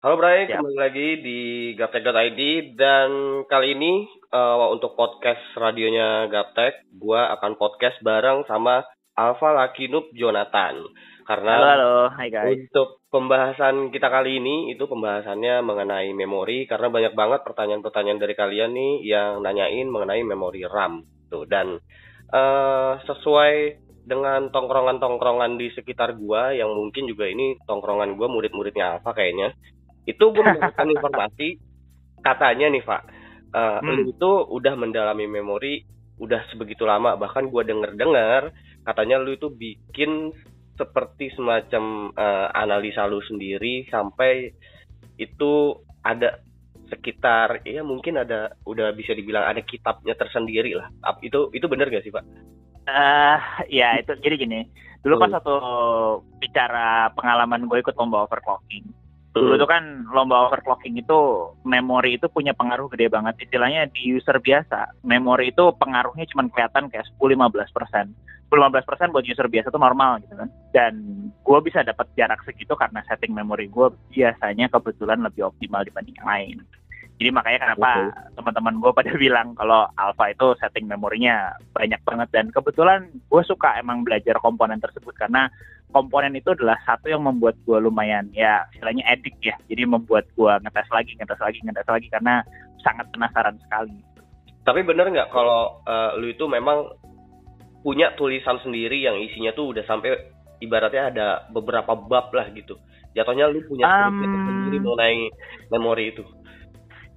Halo Bray, Siap. kembali lagi di gaptek.id dan kali ini eh, untuk podcast radionya Gaptek, gua akan podcast bareng sama Alfa Lakinub Jonathan. Karena Halo, halo. Hai guys. untuk pembahasan kita kali ini itu pembahasannya mengenai memori karena banyak banget pertanyaan-pertanyaan dari kalian nih yang nanyain mengenai memori RAM tuh dan eh, sesuai dengan tongkrongan-tongkrongan di sekitar gua yang mungkin juga ini tongkrongan gua murid-muridnya Alfa kayaknya itu gue mendapatkan informasi katanya nih Pak eh, Hmm. lu itu udah mendalami memori udah sebegitu lama bahkan gua denger-dengar katanya lu itu bikin seperti semacam eh, analisa lu sendiri sampai itu ada sekitar ya mungkin ada udah bisa dibilang ada kitabnya tersendiri lah itu itu bener gak sih pak? Eh, ya itu jadi gini. Dulu pas Hmm. waktu bicara pengalaman gue ikut lomba overclocking. Dulu tuh kan lomba overclocking itu memori itu punya pengaruh gede banget. Istilahnya di user biasa, memori itu pengaruhnya cuma kelihatan kayak 10-15 persen. 10-15 persen buat user biasa itu normal gitu kan. Dan gue bisa dapat jarak segitu karena setting memori gue biasanya kebetulan lebih optimal dibanding yang lain. Jadi makanya kenapa teman-teman gue pada bilang kalau alpha itu setting memorinya banyak banget dan kebetulan gue suka emang belajar komponen tersebut karena komponen itu adalah satu yang membuat gue lumayan ya istilahnya edik ya jadi membuat gue ngetes lagi ngetes lagi ngetes lagi karena sangat penasaran sekali Tapi bener nggak kalau eh, lu itu memang punya tulisan sendiri yang isinya tuh udah sampai ibaratnya ada beberapa bab lah gitu. Jatuhnya lu punya Um, tersendiri mengenai memori itu.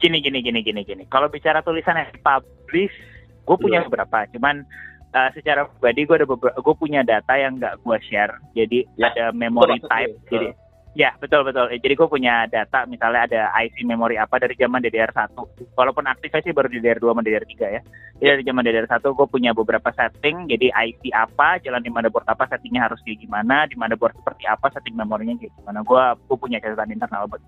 Gini gini gini gini gini. Kalau bicara tulisan yang publish gue punya Iya. beberapa. Cuman uh, secara pribadi gue ada beberapa gue punya data yang nggak gue share. Jadi Ya, ada memory Itu type. maksudnya. jadi ya betul betul. Jadi gue punya data. Misalnya ada IC memori apa dari zaman DDR1 walaupun aktifnya sih baru DDR2 sama DDR3 ya. Jadi dari zaman DDR1 gue punya beberapa setting. Jadi IC apa jalan di motherboard apa settingnya harus kayak gimana di motherboard seperti apa setting memorinya kayak gimana. Gue gue punya catatan internal buat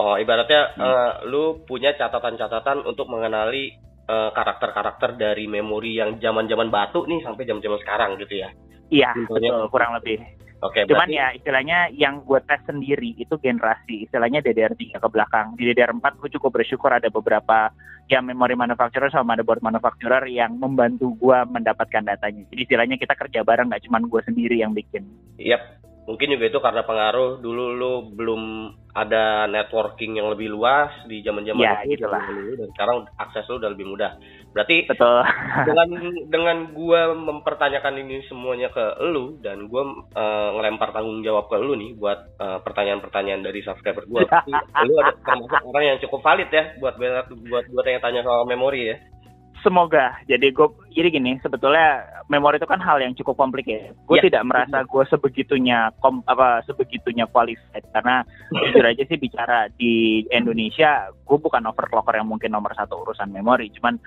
Oh, ibaratnya Hmm. eh, lu punya catatan-catatan untuk mengenali eh, karakter-karakter dari memori yang zaman-zaman batu nih sampai zaman-zaman sekarang gitu ya. iya Simpelnya. betul kurang lebih Oke, Cuman berarti ya istilahnya yang gue tes sendiri itu generasi istilahnya DDR3 ke belakang. Di DDR4 gue cukup bersyukur ada beberapa ya memori manufacturer sama motherboard manufacturer yang membantu gue mendapatkan datanya. Jadi istilahnya kita kerja bareng nggak cuma gue sendiri yang bikin. Yap, mungkin juga itu karena pengaruh dulu lu belum ada networking yang lebih luas di zaman-zaman Ya, itu dulu, dan sekarang akses lu udah lebih mudah. Berarti Betul. dengan dengan gua mempertanyakan ini semuanya ke lu dan gua eh, ngelempar tanggung jawab ke lu nih buat eh, pertanyaan-pertanyaan dari subscriber gua. Lu ada termasuk orang yang cukup valid ya buat buat buat tanya-tanya soal memori ya. Semoga. Jadi gue jadi gini, sebetulnya memori itu kan hal yang cukup complicated. Gue Ya, tidak merasa gue sebegitunya kom, apa sebegitunya qualified karena jujur aja sih bicara di Indonesia, gue bukan overclocker yang mungkin nomor satu urusan memori. Cuman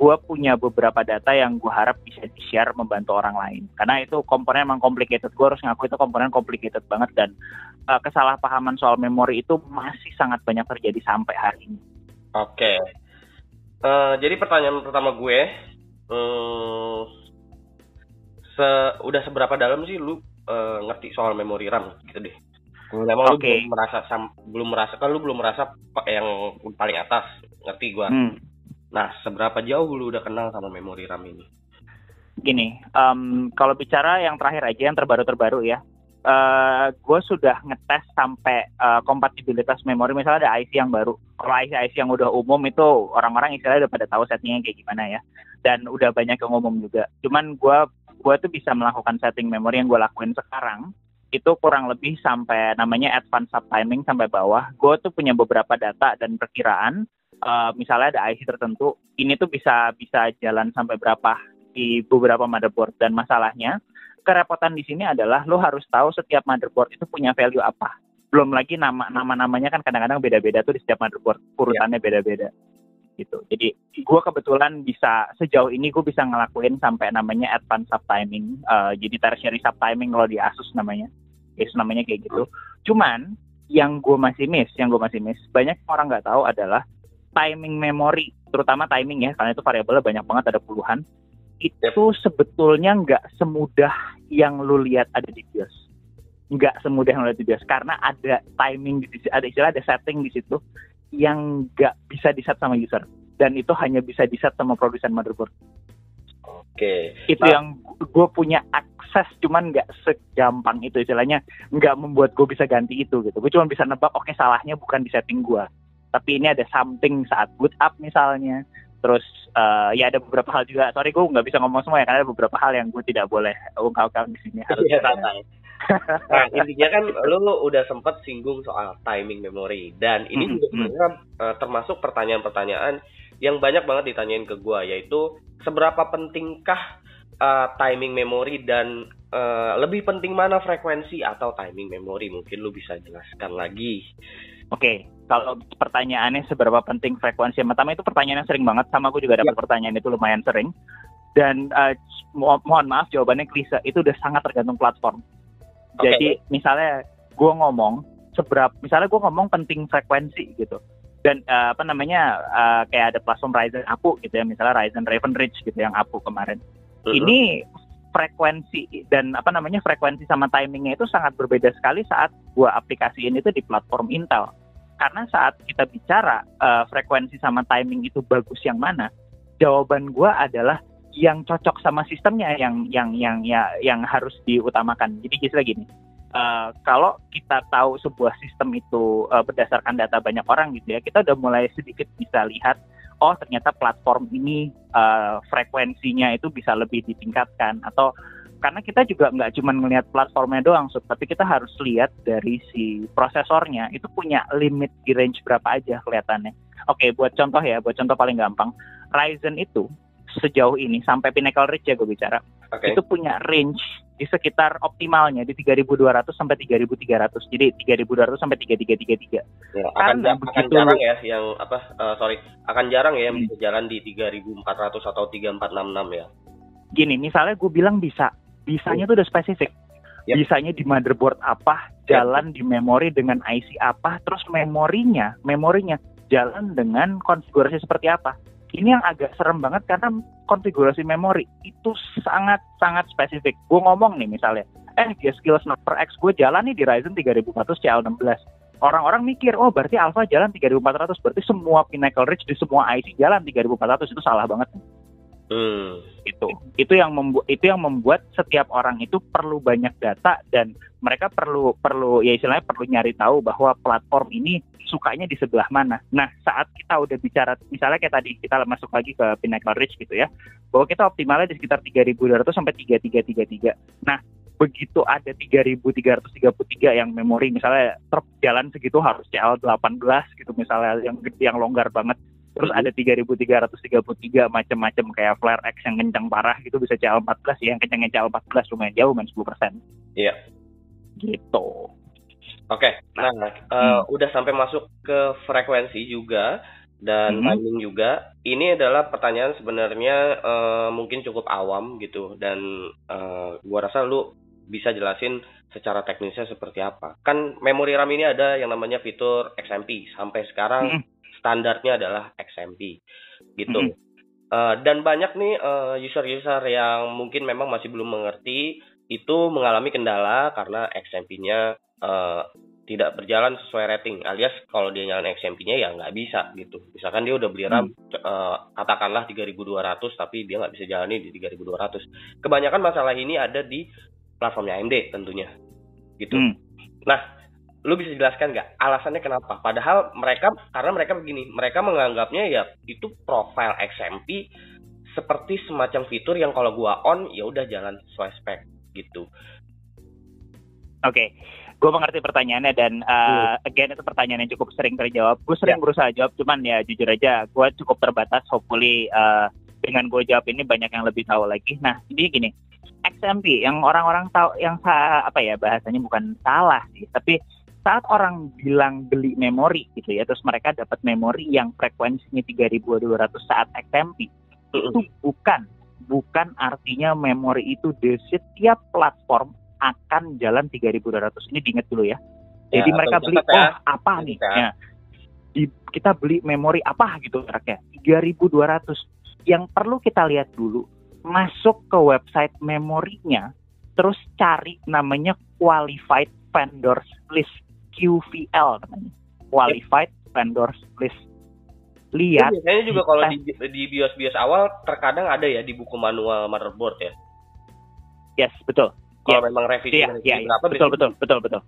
gue punya beberapa data yang gue harap bisa di share membantu orang lain. Karena itu komponen emang complicated. Gue harus ngaku itu komponen complicated banget dan eh, kesalahpahaman soal memori itu masih sangat banyak terjadi sampai hari ini. Oke. Eh, jadi pertanyaan pertama gue, eh, se udah seberapa dalam sih lu eh, ngerti soal memori RAM gitu deh? Kalau Memang lu Oke. belum merasa sam- belum merasa kan lu belum merasa yang paling atas, ngerti gua. Hmm. Nah, seberapa jauh lu udah kenal sama memori RAM ini? gini, em, kalau bicara yang terakhir aja yang terbaru-terbaru ya, eh gue sudah ngetes sampai eh, kompatibilitas memori. Misalnya ada IC yang baru. Kalau IC-IC yang udah umum itu orang-orang istilahnya udah pada tahu settingnya kayak gimana ya. Dan udah banyak yang umum juga. Cuman gue gue tuh bisa melakukan setting memori yang gue lakuin sekarang itu kurang lebih sampai namanya advanced subtiming sampai bawah. Gue tuh punya beberapa data dan perkiraan. eh, misalnya ada IC tertentu, ini tuh bisa bisa jalan sampai berapa di beberapa motherboard dan masalahnya kerepotan di sini adalah lo harus tahu setiap motherboard itu punya value apa. Belum lagi nama nama namanya kan kadang-kadang beda-beda tuh di setiap motherboard urutannya beda-beda gitu. Jadi gue kebetulan bisa sejauh ini gue bisa ngelakuin sampai namanya advanced subtiming. eh, jadi tertiary subtiming kalau di Asus namanya. Asus namanya kayak gitu. Cuman yang gue masih miss, yang gue masih miss, banyak orang nggak tahu adalah timing memory, terutama timing ya, karena itu variabelnya banyak banget ada puluhan itu sebetulnya nggak semudah yang lu lihat ada di BIOS. nggak semudah yang di BIOS karena ada timing di ada istilah ada setting di situ yang nggak bisa di set sama user dan itu hanya bisa di set sama produsen motherboard. Oke. Itu nah. yang gue punya akses, cuman nggak segampang itu istilahnya nggak membuat gue bisa ganti itu gitu. Gue cuma bisa nebak, oke okay, salahnya bukan di setting gue, tapi ini ada something saat boot up misalnya. Terus uh, ya ada beberapa hal juga. Sorry gue nggak bisa ngomong semua ya karena ada beberapa hal yang gue tidak boleh ungkapkan di sini. Harus ya, nah intinya kan lo udah sempat singgung soal timing memori dan ini hmm, juga sebenarnya uh, termasuk pertanyaan-pertanyaan yang banyak banget ditanyain ke gue yaitu seberapa pentingkah uh, timing memori dan uh, lebih penting mana frekuensi atau timing memori mungkin lu bisa jelaskan lagi. Oke, okay. Kalau pertanyaannya seberapa penting frekuensi, pertama itu pertanyaannya sering banget, sama aku juga dapat ya. pertanyaan itu lumayan sering. Dan uh, mo mohon maaf jawabannya klise, itu udah sangat tergantung platform. Okay. Jadi misalnya gue ngomong seberapa, misalnya gue ngomong penting frekuensi gitu dan uh, apa namanya uh, kayak ada platform Ryzen Apu gitu ya misalnya Ryzen Raven Ridge gitu yang Apu kemarin uh-huh. ini frekuensi dan apa namanya frekuensi sama timingnya itu sangat berbeda sekali saat gua aplikasiin itu di platform Intel karena saat kita bicara uh, frekuensi sama timing itu bagus yang mana jawaban gua adalah yang cocok sama sistemnya yang yang yang ya yang harus diutamakan. Jadi istilah gini Uh, kalau kita tahu sebuah sistem itu uh, berdasarkan data banyak orang gitu ya, kita udah mulai sedikit bisa lihat, oh ternyata platform ini uh, frekuensinya itu bisa lebih ditingkatkan atau karena kita juga nggak cuma melihat platformnya doang, so, tapi kita harus lihat dari si prosesornya itu punya limit di range berapa aja kelihatannya. Oke, buat contoh ya, buat contoh paling gampang, Ryzen itu sejauh ini sampai Pinnacle Ridge ya gue bicara, okay. itu punya range di sekitar optimalnya di 3.200 sampai 3.300. Jadi 3.200 sampai 3.333. Ya, akan, Karena akan jarang ya yang apa uh, sorry, akan jarang ya yang hmm. bisa jalan di 3.400 atau 3.466 ya. Gini, misalnya gue bilang bisa, bisanya tuh udah spesifik. Yep. Bisanya di motherboard apa, jalan yep. di memori dengan IC apa, terus memorinya, memorinya jalan dengan konfigurasi seperti apa ini yang agak serem banget karena konfigurasi memori itu sangat sangat spesifik. Gue ngomong nih misalnya, eh dia skill Sniper X gue jalan nih di Ryzen 3400 CL16. Orang-orang mikir, oh berarti Alpha jalan 3400, berarti semua Pinnacle Ridge di semua IC jalan 3400 itu salah banget. Hmm. Itu itu yang membuat itu yang membuat setiap orang itu perlu banyak data dan mereka perlu perlu ya istilahnya perlu nyari tahu bahwa platform ini sukanya di sebelah mana. Nah saat kita udah bicara misalnya kayak tadi kita masuk lagi ke Pinnacle Ridge gitu ya, bahwa kita optimalnya di sekitar 3.200 sampai 3333. Nah begitu ada 3.333 yang memori misalnya terjalan segitu harus CL18 gitu misalnya yang yang longgar banget Terus ada 3333 macam-macam kayak Flare X yang kencang parah gitu bisa CL14 ya, yang kencangnya CL14 lumayan jauh main 10%. Iya. Gitu. Oke, okay. nah uh, hmm. udah sampai masuk ke frekuensi juga dan hmm. timing juga. Ini adalah pertanyaan sebenarnya uh, mungkin cukup awam gitu dan uh, gua rasa lu bisa jelasin secara teknisnya seperti apa. Kan memori RAM ini ada yang namanya fitur XMP sampai sekarang hmm standarnya adalah XMP gitu. Mm -hmm. uh, dan banyak nih uh, user-user yang mungkin memang masih belum mengerti itu mengalami kendala karena XMP-nya uh, eh, tidak berjalan sesuai rating alias kalau dia nyalain XMP-nya ya nggak bisa gitu. Misalkan dia udah beli RAM hmm. uh, katakanlah 3200 tapi dia nggak bisa jalani di 3200. Kebanyakan masalah ini ada di platformnya AMD tentunya. Gitu. Hmm. Nah, lu bisa jelaskan nggak alasannya kenapa? Padahal mereka karena mereka begini, mereka menganggapnya ya itu profile XMP seperti semacam fitur yang kalau gua on ya udah jalan sesuai spek gitu. Oke, okay. gue mengerti pertanyaannya dan uh, hmm. again itu pertanyaan yang cukup sering terjawab. Gue sering yeah. berusaha jawab, cuman ya jujur aja gue cukup terbatas. Hopefully uh, dengan gue jawab ini banyak yang lebih tahu lagi. Nah, jadi gini, XMP yang orang-orang tahu yang apa ya bahasanya bukan salah sih, tapi saat orang bilang beli memori gitu ya, terus mereka dapat memori yang frekuensinya 3200 saat XMP, itu bukan bukan artinya memori itu di setiap platform akan jalan 3200. Ini diingat dulu ya. ya Jadi ya, mereka beli oh apa nih? Ya. Di, kita beli memori apa gitu mereknya 3200. Yang perlu kita lihat dulu masuk ke website memorinya terus cari namanya qualified Vendors List QVL namanya. Qualified Vendors List. Lihat biasanya juga kalau di, di bios-bios awal terkadang ada ya di buku manual motherboard ya? Yes betul. Kalau yes. memang revisi yeah, yeah, berapa betul betul betul betul.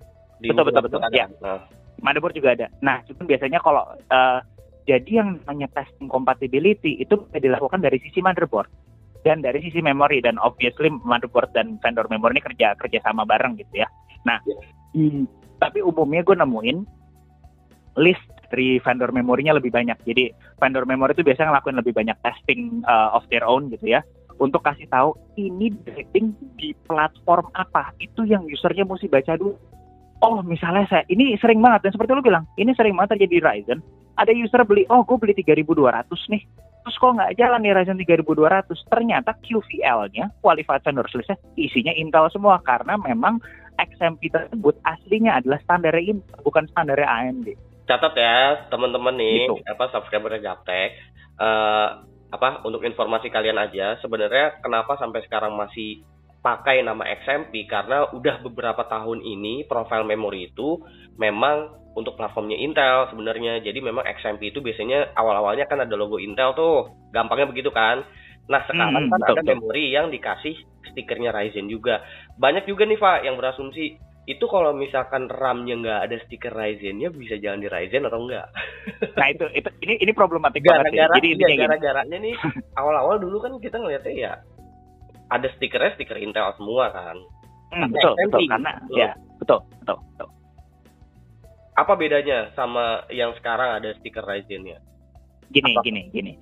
di betul betul betul. ya nah. motherboard juga ada. Nah itu biasanya kalau uh, jadi yang namanya testing compatibility itu dilakukan dari sisi motherboard dan dari sisi memori dan obviously motherboard dan vendor memori ini kerja kerja sama bareng gitu ya. Nah, yeah. Tapi umumnya gue nemuin list dari vendor memorinya lebih banyak. Jadi vendor memori itu biasanya ngelakuin lebih banyak testing uh, of their own gitu ya untuk kasih tahu ini rating di platform apa itu yang usernya mesti baca dulu. Oh misalnya saya ini sering banget dan seperti lu bilang ini sering banget terjadi di Ryzen. Ada user beli oh gue beli 3200 nih Terus kok nggak jalan nih Ryzen 3200? Ternyata QVL-nya, Qualified Vendor List isinya Intel semua karena memang XMP tersebut aslinya adalah standar Intel, bukan standar AMD. Catat ya teman-teman nih, gitu. apa subscriber Gaptek. Uh, apa untuk informasi kalian aja, sebenarnya kenapa sampai sekarang masih pakai nama XMP karena udah beberapa tahun ini profil memori itu memang untuk platformnya Intel sebenarnya. Jadi memang XMP itu biasanya awal-awalnya kan ada logo Intel tuh. Gampangnya begitu kan. Nah, sekarang hmm, kan betul, ada betul. memori yang dikasih stikernya Ryzen juga. Banyak juga nih, Pak, yang berasumsi itu kalau misalkan RAM-nya nggak ada stiker Ryzen-nya bisa jalan di Ryzen atau enggak? Nah itu itu ini ini problematik gara -gara, banget. Jadi iya, gara-garanya nih awal-awal dulu kan kita ngeliatnya ya ada stikernya stiker Intel semua kan. Hmm, betul, betul karena betul. ya betul betul betul apa bedanya sama yang sekarang ada stiker Ryzen-nya? Gini, apa? gini, gini.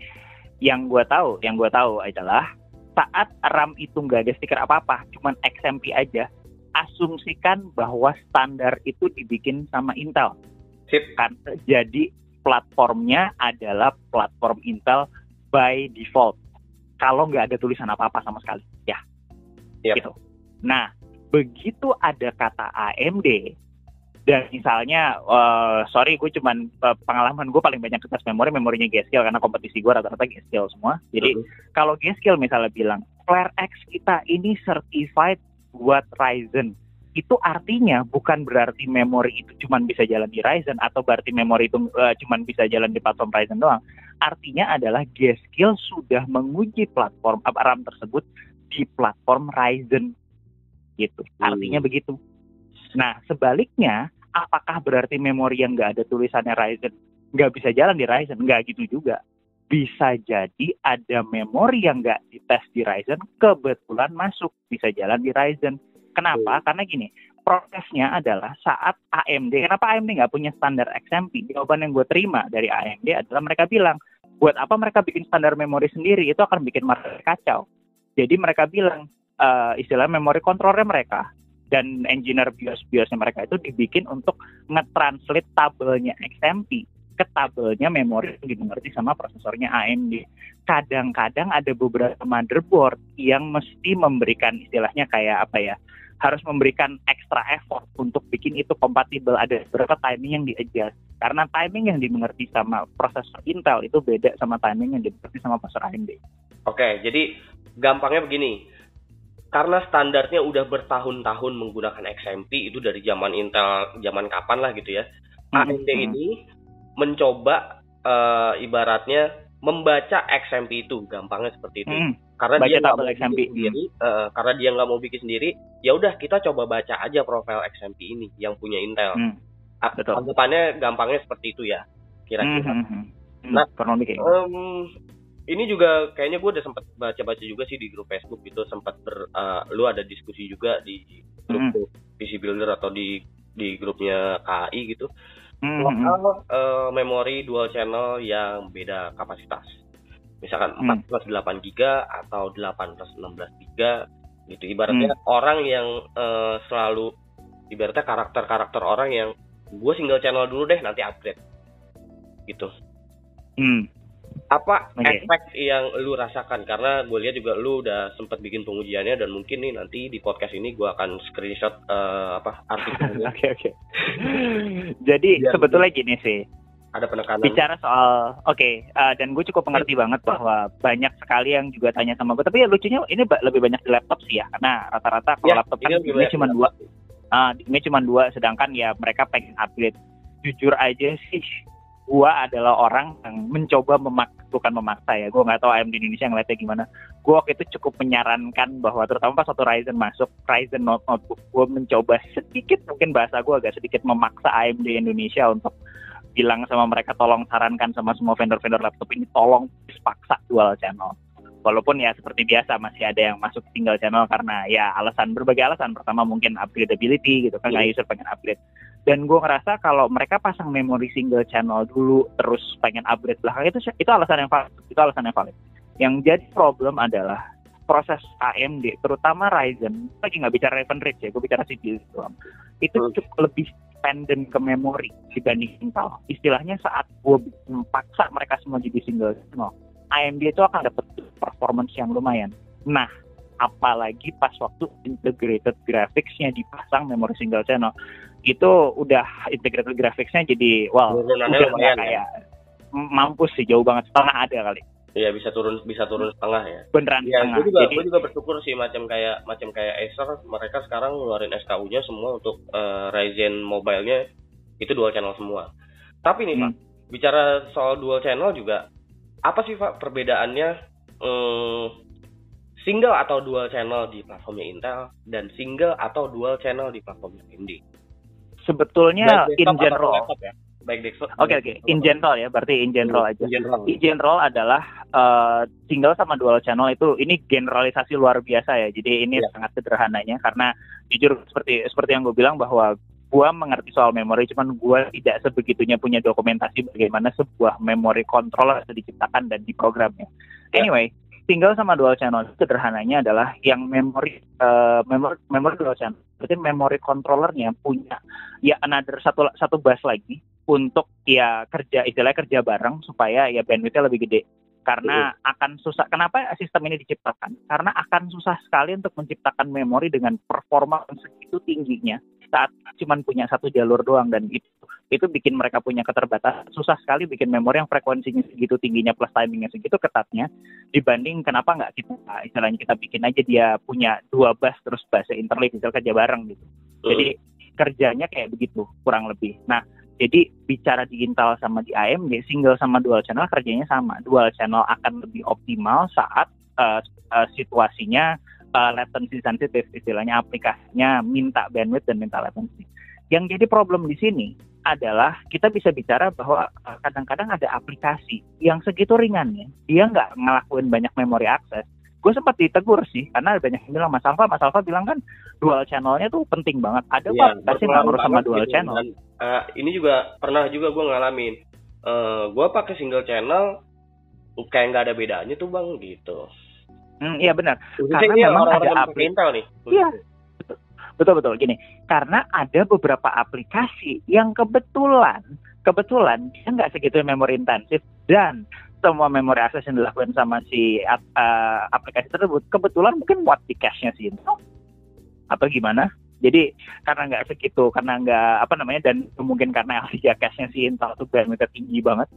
Yang gue tahu, yang gue tahu adalah saat RAM itu nggak ada stiker apa-apa, cuman XMP aja, asumsikan bahwa standar itu dibikin sama Intel. Sip. Kan, jadi platformnya adalah platform Intel by default. Kalau nggak ada tulisan apa-apa sama sekali, ya. Yep. Gitu. Nah, begitu ada kata AMD, dan misalnya uh, sorry gue cuman uh, pengalaman gue paling banyak tes memori memorinya G-Skill karena kompetisi gue rata-rata G-Skill semua jadi uh -huh. kalau G-Skill misalnya bilang Flare X kita ini certified buat Ryzen itu artinya bukan berarti memori itu cuma bisa jalan di Ryzen atau berarti memori itu uh, cuma bisa jalan di platform Ryzen doang. Artinya adalah G-Skill sudah menguji platform RAM tersebut di platform Ryzen gitu. Artinya hmm. begitu. Nah, sebaliknya apakah berarti memori yang nggak ada tulisannya Ryzen nggak bisa jalan di Ryzen? Nggak gitu juga. Bisa jadi ada memori yang nggak dites di Ryzen, kebetulan masuk, bisa jalan di Ryzen. Kenapa? Hmm. Karena gini, prosesnya adalah saat AMD, kenapa AMD nggak punya standar XMP? Jawaban yang gue terima dari AMD adalah mereka bilang, buat apa mereka bikin standar memori sendiri? Itu akan bikin market kacau. Jadi mereka bilang, uh, istilah memori kontrolnya mereka dan engineer BIOS-BIOSnya mereka itu dibikin untuk nge-translate tabelnya XMP ke tabelnya memori yang dimengerti sama prosesornya AMD. Kadang-kadang ada beberapa motherboard yang mesti memberikan istilahnya kayak apa ya, harus memberikan extra effort untuk bikin itu kompatibel. Ada beberapa timing yang di-adjust. Karena timing yang dimengerti sama prosesor Intel itu beda sama timing yang dimengerti sama prosesor AMD. Oke, jadi gampangnya begini karena standarnya udah bertahun-tahun menggunakan XMP itu dari zaman Intel zaman kapan lah gitu ya mm-hmm. AMD ini mencoba uh, ibaratnya membaca XMP itu gampangnya seperti itu mm. karena dia nggak mau XMP bikin sendiri uh, karena dia nggak mau bikin sendiri ya udah kita coba baca aja profil XMP ini yang punya Intel mm. Betul. anggapannya gampangnya seperti itu ya kira-kira mm-hmm. nah um, ini juga kayaknya gue udah sempat baca-baca juga sih di grup Facebook gitu sempat ber uh, lu ada diskusi juga di grup mm. PC Builder atau di di grupnya KAI gitu mm. soal uh, memori dual channel yang beda kapasitas misalkan mm. 4 plus 8 giga atau 8 plus 16 giga gitu ibaratnya mm. orang yang uh, selalu ibaratnya karakter-karakter orang yang gue single channel dulu deh nanti upgrade gitu mm apa okay. efek yang lu rasakan karena gue lihat juga lu udah sempat bikin pengujiannya dan mungkin nih nanti di podcast ini gue akan screenshot uh, apa artikelnya. Oke oke. Jadi Biar sebetulnya gini sih. Ada penekanan. Bicara soal oke okay, uh, eh, dan gue cukup mengerti banget bahwa banyak sekali yang juga tanya sama gue. Tapi ya lucunya ini lebih banyak di laptop sih ya karena rata-rata kalau ya, laptop kan ini cuma dua uh, ini cuma dua sedangkan ya mereka pengen upgrade jujur aja sih gua adalah orang yang mencoba memak bukan memaksa ya. Gua nggak tahu AMD Indonesia ngeliatnya gimana. Gua waktu itu cukup menyarankan bahwa terutama pas waktu Ryzen masuk Ryzen Note notebook gua mencoba sedikit mungkin bahasa gua agak sedikit memaksa AMD Indonesia untuk bilang sama mereka tolong sarankan sama semua vendor-vendor laptop ini tolong paksa dual channel. Walaupun ya seperti biasa masih ada yang masuk single channel karena ya alasan berbagai alasan. Pertama mungkin upgradability gitu kan nggak user pengen upgrade dan gue ngerasa kalau mereka pasang memori single channel dulu terus pengen upgrade belakang itu itu alasan yang valid. Itu alasan yang valid. Yang jadi problem adalah proses AMD terutama Ryzen. Lagi nggak bicara Raven Ridge ya gue bicara CPU doang. Itu hmm. cukup lebih dependent ke memori dibanding Intel istilahnya saat gue paksa mereka semua jadi single channel AMD itu akan dapat performance yang lumayan. Nah, apalagi pas waktu integrated graphicsnya dipasang memori single channel itu udah integrated graphicsnya jadi wow udah ya. kayak mampus sih jauh banget setengah ada kali Iya bisa turun bisa turun setengah ya. Beneran ya, setengah. Gue juga, Jadi, gue juga bersyukur sih macam kayak macam kayak Acer mereka sekarang ngeluarin SKU-nya semua untuk uh, Ryzen mobile-nya itu dual channel semua. Tapi nih hmm. Pak, bicara soal dual channel juga apa sih Pak perbedaannya hmm, single atau dual channel di platformnya Intel dan single atau dual channel di platformnya AMD? Sebetulnya in general. ya? Baik desktop. Oke okay, oke. Okay. In general ya, berarti in general aja. In general, in general adalah uh, single sama dual channel itu ini generalisasi luar biasa ya. Jadi ini yeah. sangat sederhananya karena jujur seperti seperti yang gue bilang bahwa gue mengerti soal memori, cuman gue tidak sebegitunya punya dokumentasi bagaimana sebuah memori controller itu diciptakan dan diprogramnya. Ya. Anyway, tinggal sama dual channel sederhananya adalah yang memori uh, memori memori dual channel. Berarti memori controllernya punya ya another satu satu bus lagi untuk ya kerja istilahnya kerja bareng supaya ya bandwidthnya lebih gede karena akan susah. Kenapa sistem ini diciptakan? Karena akan susah sekali untuk menciptakan memori dengan performa yang segitu tingginya saat cuma punya satu jalur doang dan itu itu bikin mereka punya keterbatasan. Susah sekali bikin memori yang frekuensinya segitu tingginya plus timingnya segitu ketatnya dibanding kenapa nggak kita istilahnya kita bikin aja dia punya dua bus terus bus interlink misal kerja bareng gitu. Jadi kerjanya kayak begitu kurang lebih. Nah jadi bicara di Intel sama di AMD single sama dual channel kerjanya sama. Dual channel akan lebih optimal saat uh, uh, situasinya uh, latency sensitif istilahnya aplikasinya minta bandwidth dan minta latency. Yang jadi problem di sini adalah kita bisa bicara bahwa kadang-kadang ada aplikasi yang segitu ringannya dia nggak ngelakuin banyak memori akses. Gue sempat ditegur sih karena banyak yang bilang Mas Alfa Mas Alfa bilang kan dual channelnya tuh penting banget. Ada ya, pasti nggak ngurus sama dual gitu. channel? Dan, uh, ini juga pernah juga gue ngalamin. Uh, eh, gue pakai single channel kayak nggak ada bedanya tuh bang gitu hmm, iya benar. Karena memang orang ada aplikasi nih iya. Betul betul. Gini karena ada beberapa aplikasi yang kebetulan kebetulan dia nggak segitu memori intensif dan semua memori akses yang dilakukan sama si uh, aplikasi tersebut kebetulan mungkin buat di cache-nya sih atau gimana? Jadi karena nggak segitu karena nggak apa namanya dan mungkin karena ya cache-nya si Intel itu bandwidth tinggi banget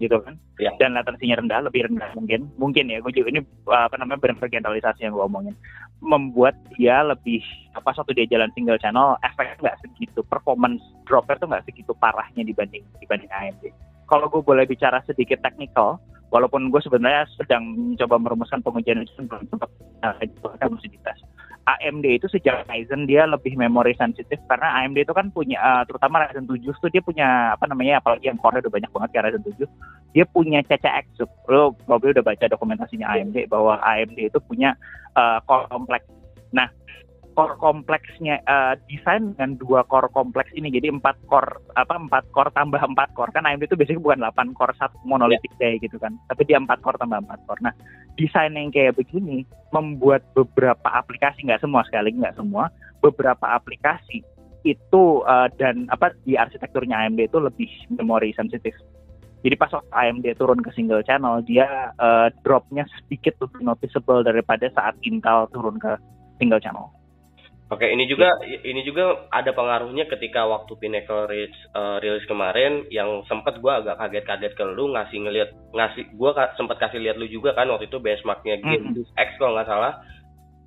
gitu kan. Ya. dan latensinya rendah lebih rendah mungkin. Mungkin ya gue juga ini apa namanya benar generalisasi yang gue omongin. Membuat dia lebih apa satu dia jalan single channel efeknya nggak segitu performance dropper tuh nggak segitu parahnya dibanding dibanding AMD kalau gue boleh bicara sedikit teknikal, walaupun gue sebenarnya sedang mencoba merumuskan pengujian itu belum sempat masih dites. AMD itu sejak Ryzen dia lebih memori sensitif karena AMD itu kan punya uh, terutama Ryzen 7 tuh dia punya apa namanya apalagi yang core udah banyak banget kayak Ryzen 7 dia punya CCX lo probably udah baca dokumentasinya AMD bahwa AMD itu punya uh, kompleks. Nah core kompleksnya uh, desain dengan dua core kompleks ini. Jadi empat core apa empat core tambah empat core. Kan AMD itu biasanya bukan delapan core satu monolitik yeah. gitu kan. Tapi dia empat core tambah empat core. Nah desain yang kayak begini membuat beberapa aplikasi nggak semua sekali nggak semua beberapa aplikasi itu uh, dan apa di arsitekturnya AMD itu lebih memori sensitif. Jadi pas AMD turun ke single channel dia uh, dropnya sedikit lebih noticeable daripada saat Intel turun ke single channel Oke, ini juga ini juga ada pengaruhnya ketika waktu Pinnacle Ridge uh, rilis kemarin yang sempat gue agak kaget-kaget ke lu ngasih ngeliat ngasih gue ka, sempat kasih lihat lu juga kan waktu itu benchmarknya game mm -hmm. X kalau nggak salah.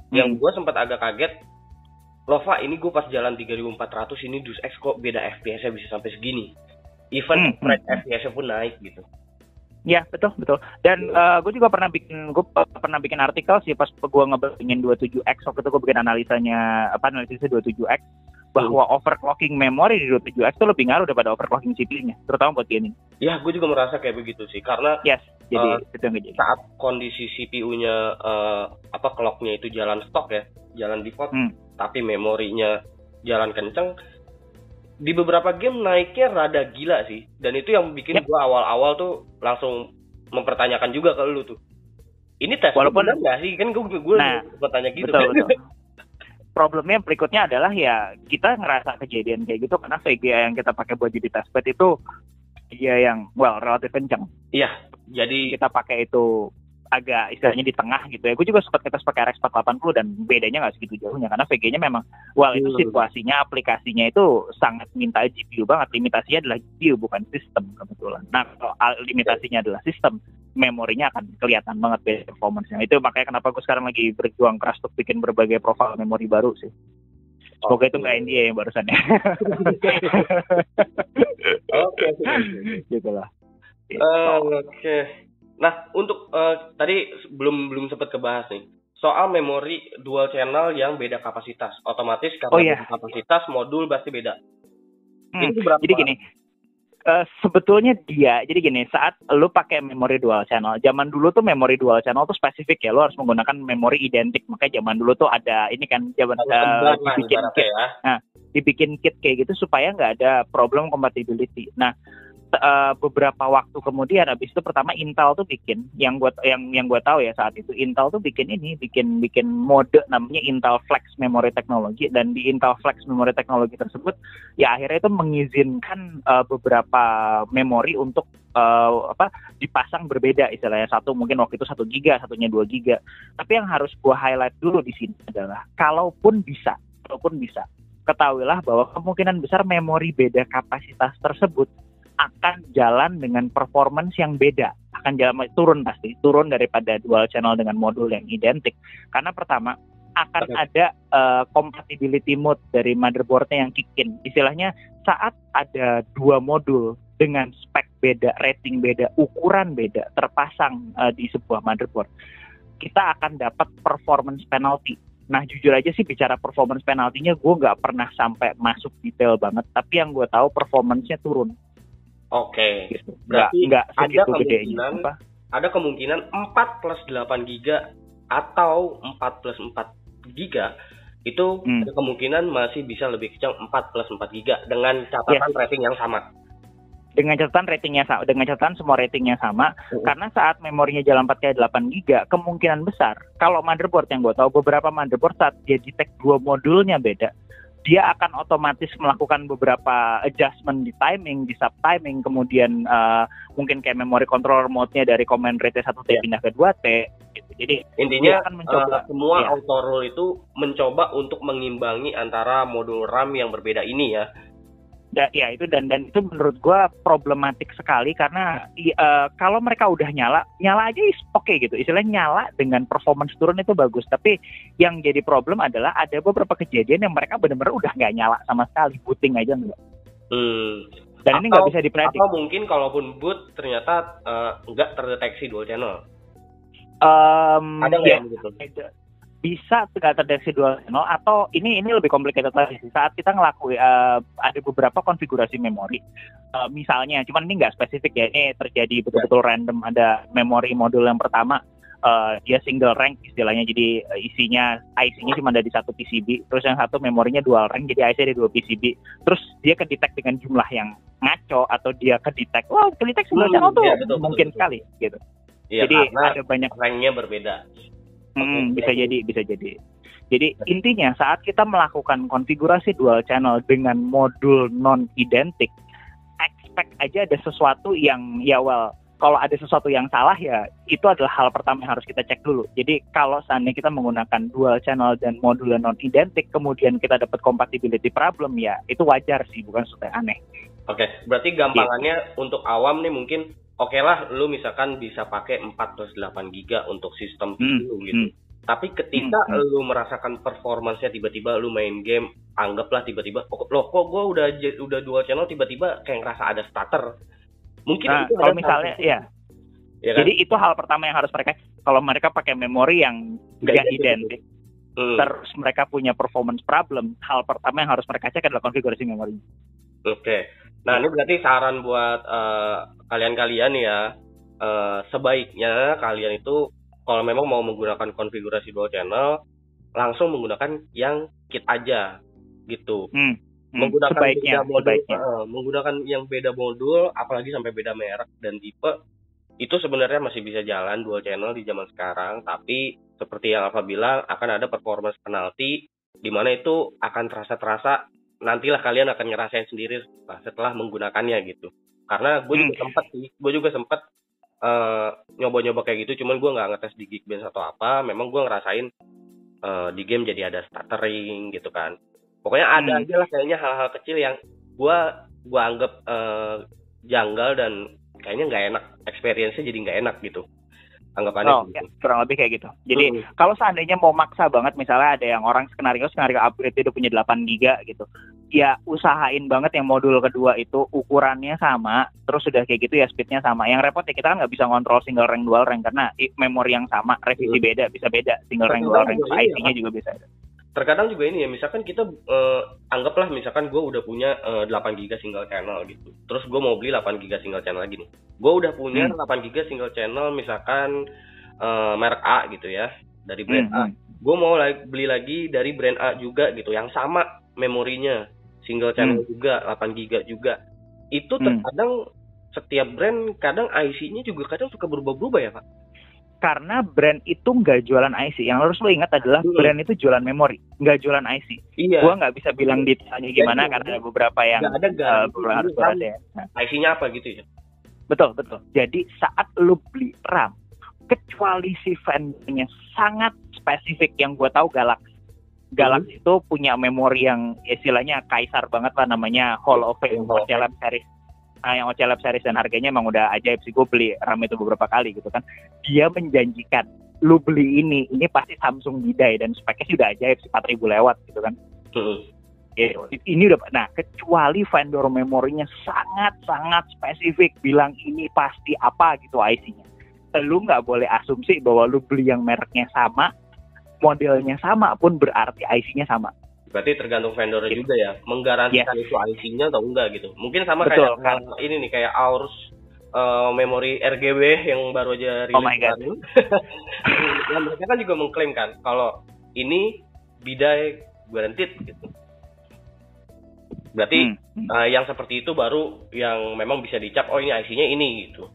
Mm. Yang gue sempat agak kaget Lova ini gue pas jalan 3400 ini Dus X kok beda FPS-nya bisa sampai segini. Even rate hmm. FPS-nya pun naik gitu. Ya betul betul. Dan gue juga pernah bikin gue pernah bikin artikel sih pas gue ngebandingin 27x waktu itu gue bikin analisanya apa analisisnya 27x bahwa overclocking memori di 27x itu lebih ngaruh daripada overclocking CPU-nya, terutama buat gaming. Ya, gue juga merasa kayak begitu sih karena Yes, jadi Eh, itu yang kejadian. saat kondisi CPU-nya eh, apa clock-nya itu jalan stok ya, jalan default, Hmm. tapi memorinya jalan kenceng, di beberapa game naiknya rada gila sih. Dan itu yang bikin Yep. gua awal-awal tuh langsung mempertanyakan juga ke lu tuh. Ini tes Walaupun- bener nggak sih? Kan gue gue Nah, bertanya gitu. betul kan. betul. Problemnya berikutnya adalah ya kita ngerasa kejadian kayak gitu karena VGA yang kita pakai buat jadi testbed itu VGA yang well relatif kencang. Iya, jadi Kita pakai itu agak istilahnya di tengah gitu ya. Gue juga sempat kita pakai RX 480 dan bedanya nggak segitu jauhnya karena VG-nya memang well itu Hmm. situasinya aplikasinya itu sangat minta GPU banget. Limitasinya adalah GPU bukan sistem kebetulan. Nah kalau al- limitasinya adalah sistem, memorinya akan kelihatan banget beda performance-nya. Itu makanya kenapa gue sekarang lagi berjuang keras untuk bikin berbagai profil memori baru sih. Semoga itu nggak NDA yang barusan ya. Oke. gitu lah. Eh, Oke. Nah, untuk eh, tadi belum belum sempat kebahas nih soal memori dual channel yang beda kapasitas. Otomatis karena Oh, iya. kapasitas modul pasti beda. Hmm, Ini berapa? Jadi gini, eh, sebetulnya dia, jadi gini, saat lu pakai memori dual channel, zaman dulu tuh memori dual channel tuh spesifik ya, lu harus menggunakan memori identik. Makanya zaman dulu tuh ada ini kan, zaman lah dibikin kit, ya. dibikin kit kayak gitu supaya nggak ada problem compatibility. Nah, eh, beberapa waktu kemudian, abis itu pertama Intel tuh bikin, yang gua yang yang gua tahu ya saat itu Intel tuh bikin ini, bikin bikin mode namanya Intel Flex Memory Technology dan di Intel Flex Memory Technology tersebut ya akhirnya itu mengizinkan eh, beberapa memori untuk eh, apa dipasang berbeda istilahnya. Satu mungkin waktu itu satu giga satunya dua giga. Tapi yang harus gua highlight dulu di sini adalah kalaupun bisa kalaupun bisa ketahuilah bahwa kemungkinan besar memori beda kapasitas tersebut akan jalan dengan performance yang beda. Akan jalan turun pasti. Turun daripada dual channel dengan modul yang identik. Karena pertama akan Oke. ada eh, compatibility mode dari motherboardnya yang kick in. Istilahnya saat ada dua modul dengan spek beda rating beda ukuran beda terpasang eh, di sebuah motherboard kita akan dapat performance penalty. Nah jujur aja sih bicara performance penaltinya gue nggak pernah sampai masuk detail banget, tapi yang gue tahu performance-nya turun. Oke. Gitu. Nggak Berarti nggak ada kemungkinan- Apa? Ada kemungkinan 4 plus 8 giga atau 4 plus 4 giga itu Hmm. ada kemungkinan masih bisa lebih kencang 4 plus 4 giga dengan catatan rating yang sama. Dengan catatan ratingnya sama, dengan catatan semua ratingnya sama, Mhm. karena saat memorinya jalan 4 kali 8 giga, kemungkinan besar kalau motherboard yang gue tahu beberapa motherboard saat dia detect dua modulnya beda, dia akan otomatis melakukan beberapa adjustment di timing, di sub timing, kemudian eh, mungkin kayak memory controller mode-nya dari command rate 1T Iya. pindah ke 2T. Gitu. Jadi Intinya dia akan mencoba. eh, semua Iya. auto rule itu mencoba untuk mengimbangi antara modul RAM yang berbeda ini ya. Da- ya itu dan dan itu menurut gua problematik sekali karena eh, kalau mereka udah nyala nyala aja is oke gitu. Istilahnya nyala dengan performance turun itu bagus. Tapi yang jadi problem adalah ada beberapa kejadian yang mereka benar-benar udah nggak nyala sama sekali. Booting aja enggak Hmm. dan ini nggak Atau- bisa dipredik Atau mungkin kalaupun boot ternyata eh, nggak terdeteksi dual channel. Em, Ada nggak ya, yang begitu? Bisa nggak terdeteksi dual channel atau ini ini lebih complicated lagi sih saat kita ngelakuin eh, ada beberapa konfigurasi memori Eh, misalnya cuman ini nggak spesifik ya ini terjadi betul-betul random ada memori modul yang pertama eh, dia single rank istilahnya jadi eh, isinya IC-nya cuma ada di satu PCB terus yang satu memorinya dual rank jadi IC ada dua PCB terus dia kedetek dengan jumlah yang ngaco atau dia kedetek wah kedetek single Hmm, channel tuh iya, betul, betul, mungkin betul. sekali gitu Iya, jadi ada banyak ranknya berbeda. Hmm, bisa jadi, bisa jadi. Jadi intinya saat kita melakukan konfigurasi dual channel dengan modul non identik, expect aja ada sesuatu yang ya well kalau ada sesuatu yang salah ya itu adalah hal pertama yang harus kita cek dulu. Jadi kalau seandainya kita menggunakan dual channel dan modul non identik, kemudian kita dapat compatibility problem ya itu wajar sih, bukan sesuatu yang aneh. Oke, berarti gampangannya untuk awam nih mungkin oke lah lu misalkan bisa pakai 4 plus 8 giga untuk sistem Hmm, CPU gitu. hmm. Tapi ketika Hmm, hmm. lu merasakan performance-nya tiba-tiba lu main game, anggaplah tiba-tiba, oh, loh kok gue udah udah dual channel tiba-tiba kayak ngerasa ada stutter. Mungkin Nah, itu kalau ada misalnya salah ya, ya kan? jadi itu hal pertama yang harus mereka kalau mereka pakai memori yang yang identik. Hmm, terus mereka punya performance problem, hal pertama yang harus mereka cek adalah konfigurasi memori. Oke. Nah, ini berarti saran buat eh, kalian-kalian ya, eh, sebaiknya kalian itu kalau memang mau menggunakan konfigurasi dual channel, langsung menggunakan yang kit aja gitu. Hmm. hmm, menggunakan sebaiknya, beda modul, sebaiknya. eh, menggunakan yang beda modul, apalagi sampai beda merek dan tipe, itu sebenarnya masih bisa jalan dual channel di zaman sekarang. Tapi seperti yang Alfa bilang, akan ada performance penalti, di mana itu akan terasa-terasa nantilah kalian akan ngerasain sendiri lah setelah menggunakannya gitu. Karena gue juga Hmm. sempet sih, gue juga sempet eh, nyoba-nyoba kayak gitu, cuman gue nggak ngetes di Geekbench atau apa. Memang gue ngerasain eh, di game jadi ada stuttering gitu kan. Pokoknya ada Hmm. aja lah kayaknya hal-hal kecil yang gua gua anggap eh, janggal dan kayaknya nggak enak experience-nya jadi nggak enak gitu anggapannya Oh, gitu. ya, kurang lebih kayak gitu. Jadi Mm. kalau seandainya mau maksa banget misalnya ada yang orang skenario skenario upgrade itu punya 8 giga gitu ya usahain banget yang modul kedua itu ukurannya sama terus sudah kayak gitu ya speednya sama yang repot ya kita kan nggak bisa ngontrol single rank dual rank karena memori yang sama revisi Hmm. beda bisa beda single rank dual rank iya, IC-nya Pak. juga bisa terkadang juga ini ya misalkan kita eh, anggaplah misalkan gue udah punya eh, 8 giga single channel gitu. Terus gue mau beli 8 giga single channel lagi nih. Gue udah punya Hmm. 8 giga single channel misalkan eh, merek A gitu ya dari brand Hmm, A. gue mau lagi, beli lagi dari brand A juga gitu yang sama memorinya. Single channel juga 8 giga juga. Itu Hmm. terkadang setiap brand kadang IC-nya juga kadang suka berubah-berubah ya pak karena brand itu nggak jualan IC yang harus lo ingat adalah Hmm. brand itu jualan memori nggak jualan IC iya gua nggak bisa bilang detailnya gimana Iya, karena iya. ada beberapa yang ada garansi beberapa harus berat ya IC-nya apa gitu ya Betul, betul. Jadi saat lu beli RAM, kecuali si vendornya sangat spesifik yang gue tahu Galaxy. Galaxy itu punya memori yang istilahnya kaisar banget lah namanya Hall of Fame Hall of Lab series. Nah, yang OC Lab series dan harganya emang udah ajaib sih gue beli RAM itu beberapa kali gitu kan. Dia menjanjikan lu beli ini, ini pasti Samsung bidai dan speknya sih udah ajaib sih 4000 lewat gitu kan. Hmm. Ya, ini udah nah kecuali vendor memorinya sangat sangat spesifik bilang ini pasti apa gitu IC-nya lu nggak boleh asumsi bahwa lu beli yang mereknya sama modelnya sama pun berarti IC-nya sama Berarti tergantung vendornya Gitu. juga ya, menggarantikan itu IC-nya atau enggak gitu. Mungkin sama Betul, kayak uh, ini nih kayak Aorus uh, memori RGB yang baru aja rilis Oh my God. ya, mereka kan juga mengklaim kan kalau ini bidai guaranteed gitu. Berarti Hmm. uh, yang seperti itu baru yang memang bisa dicap oh ini IC-nya ini gitu.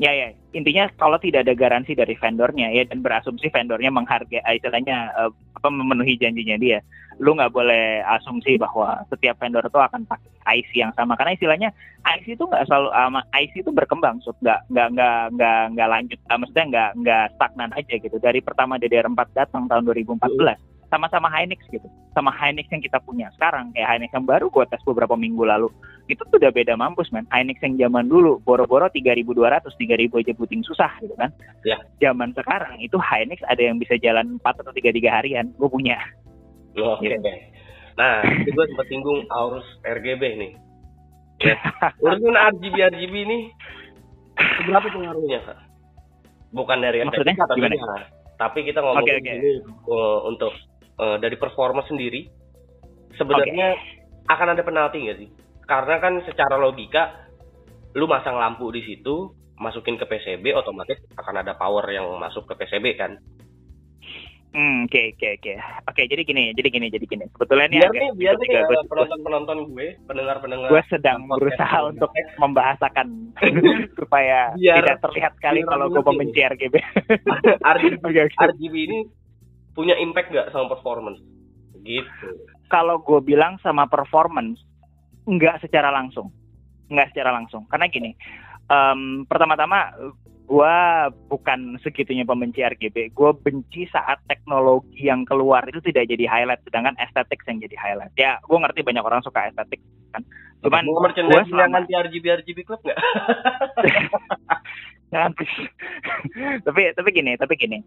Ya ya, intinya kalau tidak ada garansi dari vendornya ya dan berasumsi vendornya menghargai istilahnya eh, apa memenuhi janjinya dia, lu nggak boleh asumsi bahwa setiap vendor itu akan pakai IC yang sama. Karena istilahnya IC itu nggak selalu ama IC itu berkembang, so, nggak nggak nggak nggak nggak lanjut, eh, maksudnya nggak nggak stagnan aja gitu. Dari pertama DDR4 datang tahun 2014 sama-sama Hynix gitu, sama Hynix yang kita punya sekarang kayak Hynix yang baru gua tes beberapa minggu lalu itu tuh udah beda mampus men Hynix yang zaman dulu boro-boro 3200 3000 aja puting susah gitu kan Ya. zaman sekarang itu Hynix ada yang bisa jalan 4 atau 3 tiga harian gue punya Oh, Oke. Iya. Nah, itu gue sempat singgung Aorus RGB nih. Ya. Urusan RGB RGB ini seberapa pengaruhnya, Kak? Bukan dari Maksudnya gimana? tentunya. Tapi kita ngomongin Oke, oke. ini uh, untuk uh, dari performa sendiri sebenarnya akan ada penalti nggak sih? Karena kan secara logika lu masang lampu di situ, masukin ke PCB otomatis akan ada power yang masuk ke PCB kan. hmm oke oke oke oke jadi gini jadi gini jadi gini sebetulnya ini Biar agak nih, biar nih gue- penonton-penonton gue, pendengar-pendengar gue sedang berusaha ini. untuk membahasakan supaya Biar- tidak terlihat kali kalau gue membenci RGB RGB, Oke, oke. RGB ini punya impact nggak sama performance? Gitu. kalau gue bilang sama performance nggak secara langsung nggak secara langsung karena gini em, pertama-tama gue bukan segitunya pembenci RGB gue benci saat teknologi yang keluar itu tidak jadi highlight sedangkan estetik yang jadi highlight ya gue ngerti banyak orang suka estetik kan cuman gue merchandise yang selama anti RGB RGB club nggak? Jangan, please. tapi tapi gini tapi gini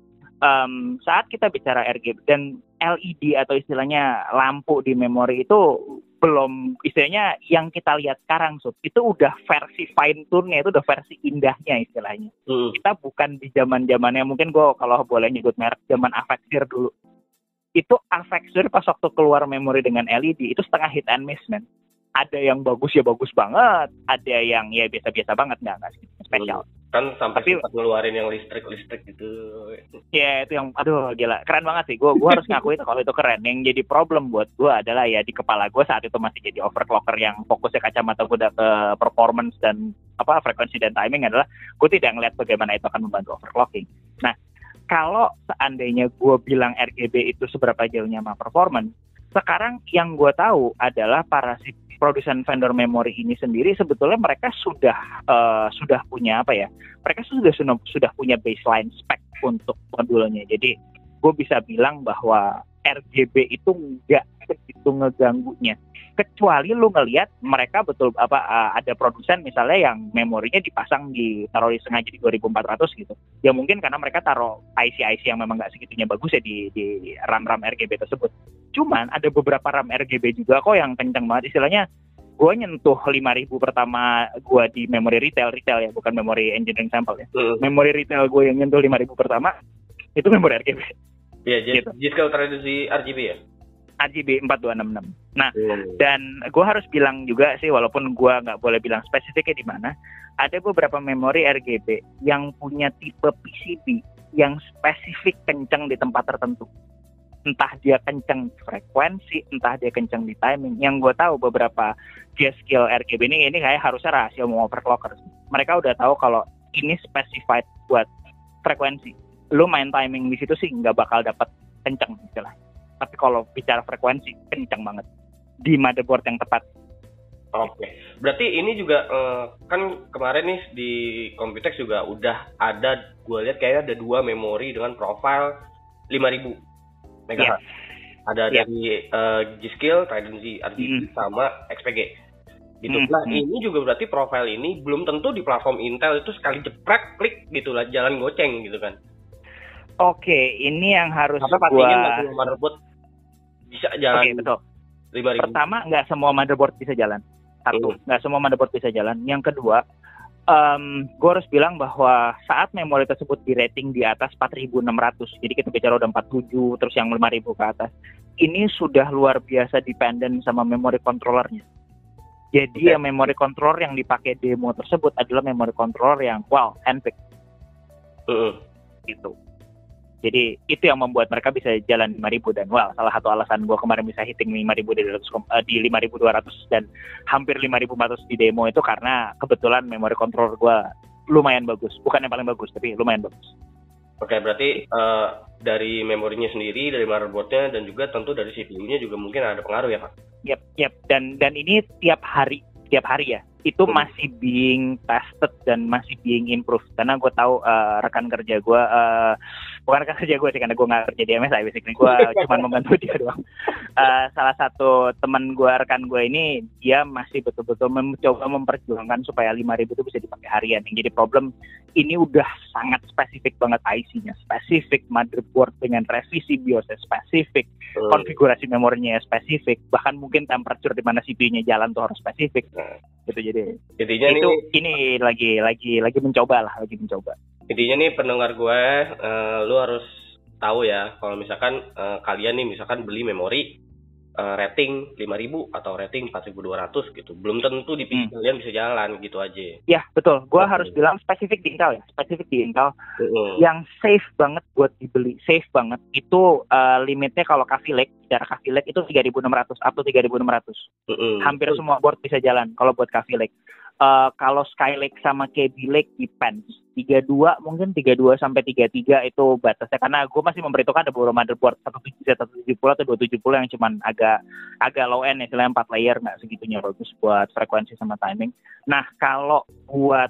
um, saat kita bicara RGB dan LED atau istilahnya lampu di memori itu belum istilahnya yang kita lihat sekarang Sub, itu udah versi fine tune-nya itu udah versi indahnya istilahnya. Hmm. Kita bukan di zaman zamannya mungkin gue kalau boleh nyebut merek zaman Avexir dulu. Itu Avexir pas waktu keluar memori dengan LED itu setengah hit and miss man ada yang bagus ya bagus banget, ada yang ya biasa-biasa banget nggak nggak spesial. Kan sampai Tapi, sempat ngeluarin yang listrik-listrik gitu. Ya itu yang aduh gila keren banget sih. Gue gua harus ngaku itu kalau itu keren. Yang jadi problem buat gue adalah ya di kepala gue saat itu masih jadi overclocker yang fokusnya kacamata gue ke performance dan apa frekuensi dan timing adalah gue tidak ngeliat bagaimana itu akan membantu overclocking. Nah kalau seandainya gue bilang RGB itu seberapa jauhnya sama performance, sekarang yang gue tahu adalah para produsen vendor memori ini sendiri sebetulnya mereka sudah uh, sudah punya apa ya? Mereka sudah sudah punya baseline spek untuk modulnya. Jadi gue bisa bilang bahwa RGB itu nggak begitu ngeganggunya. Kecuali lu ngelihat mereka betul apa uh, ada produsen misalnya yang memorinya dipasang di taruh di sengaja di 2400 gitu. Ya mungkin karena mereka taruh IC IC yang memang nggak segitunya bagus ya di di RAM RAM RGB tersebut. Cuman ada beberapa RAM RGB juga kok yang kencang banget. Istilahnya gue nyentuh 5000 pertama gue di memori retail retail ya bukan memori engineering sampel ya. Uh. memori retail gue yang nyentuh 5000 pertama itu memori RGB Iya, jadi gitu. jadi tradisi RGB ya? RGB 4266. Nah, hmm. dan gue harus bilang juga sih, walaupun gue nggak boleh bilang spesifiknya di mana, ada beberapa memori RGB yang punya tipe PCB yang spesifik kencang di tempat tertentu. Entah dia kencang di frekuensi, entah dia kencang di timing. Yang gue tahu beberapa G skill RGB ini, ini kayak harusnya rahasia mau overclocker. Mereka udah tahu kalau ini specified buat frekuensi lu main timing di situ sih nggak bakal dapat kenceng istilah. Tapi kalau bicara frekuensi kenceng banget di motherboard yang tepat. Oke, berarti ini juga uh, kan kemarin nih di Computex juga udah ada, gue lihat kayaknya ada dua memori dengan profile 5000 MHz. Yeah. Ada yeah. dari uh, G-Skill, Trident Z RGB mm. sama XPG. Gitu. Mm. Nah, mm. ini juga berarti profile ini belum tentu di platform Intel itu sekali jeprek klik gitu lah jalan goceng gitu kan. Oke, ini yang harus Apa gua... motherboard bisa jalan. Oke, betul. 5000. Pertama, nggak semua motherboard bisa jalan. Satu, hmm. nggak semua motherboard bisa jalan. Yang kedua, um, gue harus bilang bahwa saat memori tersebut di rating di atas 4600, jadi kita bicara udah 47, terus yang 5000 ke atas, ini sudah luar biasa dependen sama memori controllernya. Jadi okay. yang memori controller yang dipakai demo tersebut adalah memori controller yang wow, handpick. Uh -uh. Gitu. Jadi itu yang membuat mereka bisa jalan 5000 dan well salah satu alasan gue kemarin bisa hitting 5000 di, uh, di 5200 dan hampir 5400 di demo itu karena kebetulan memori controller gue lumayan bagus. Bukan yang paling bagus tapi lumayan bagus. Oke, berarti uh, dari memorinya sendiri, dari motherboardnya, dan juga tentu dari CPU-nya juga mungkin ada pengaruh ya, Pak? Yap, yap. Dan dan ini tiap hari, tiap hari ya itu hmm. masih being tested dan masih being improved karena gue tahu uh, rekan kerja gue uh, bukan kerja gue sih karena gue nggak kerja di MSI basically. Gue cuma membantu dia doang. Uh, salah satu teman gue rekan gue ini dia masih betul-betul mencoba memperjuangkan supaya 5000 itu bisa dipakai harian. Yang jadi problem ini udah sangat spesifik banget IC-nya spesifik motherboard dengan revisi BIOS spesifik hmm. konfigurasi memorinya spesifik bahkan mungkin temperature di mana CPU-nya jalan tuh harus spesifik. Hmm. gitu jadi intinya itu nih, ini lagi lagi lagi mencoba lah lagi mencoba intinya nih pendengar gue uh, lu harus tahu ya kalau misalkan uh, kalian nih misalkan beli memori uh, rating 5000 atau rating 4200 gitu. Belum tentu di PC hmm. kalian bisa jalan gitu aja. Ya, betul. Gua okay. harus bilang spesifik di Intel ya. Spesifik di Intel. Uh-huh. Yang safe banget buat dibeli. Safe banget. Itu uh, limitnya kalau Coffee Lake, secara Coffee Lake itu 3600 atau 3600. Uh-huh. Hampir uh-huh. semua board bisa jalan kalau buat Coffee Lake. Uh, kalau Skylake sama Kaby Lake depends. 32 mungkin 32 sampai 33 itu batasnya karena gue masih memberitahukan ada beberapa motherboard 170 atau 270 yang cuman agak agak low end istilahnya 4 layer nggak segitunya bagus buat frekuensi sama timing. Nah kalau buat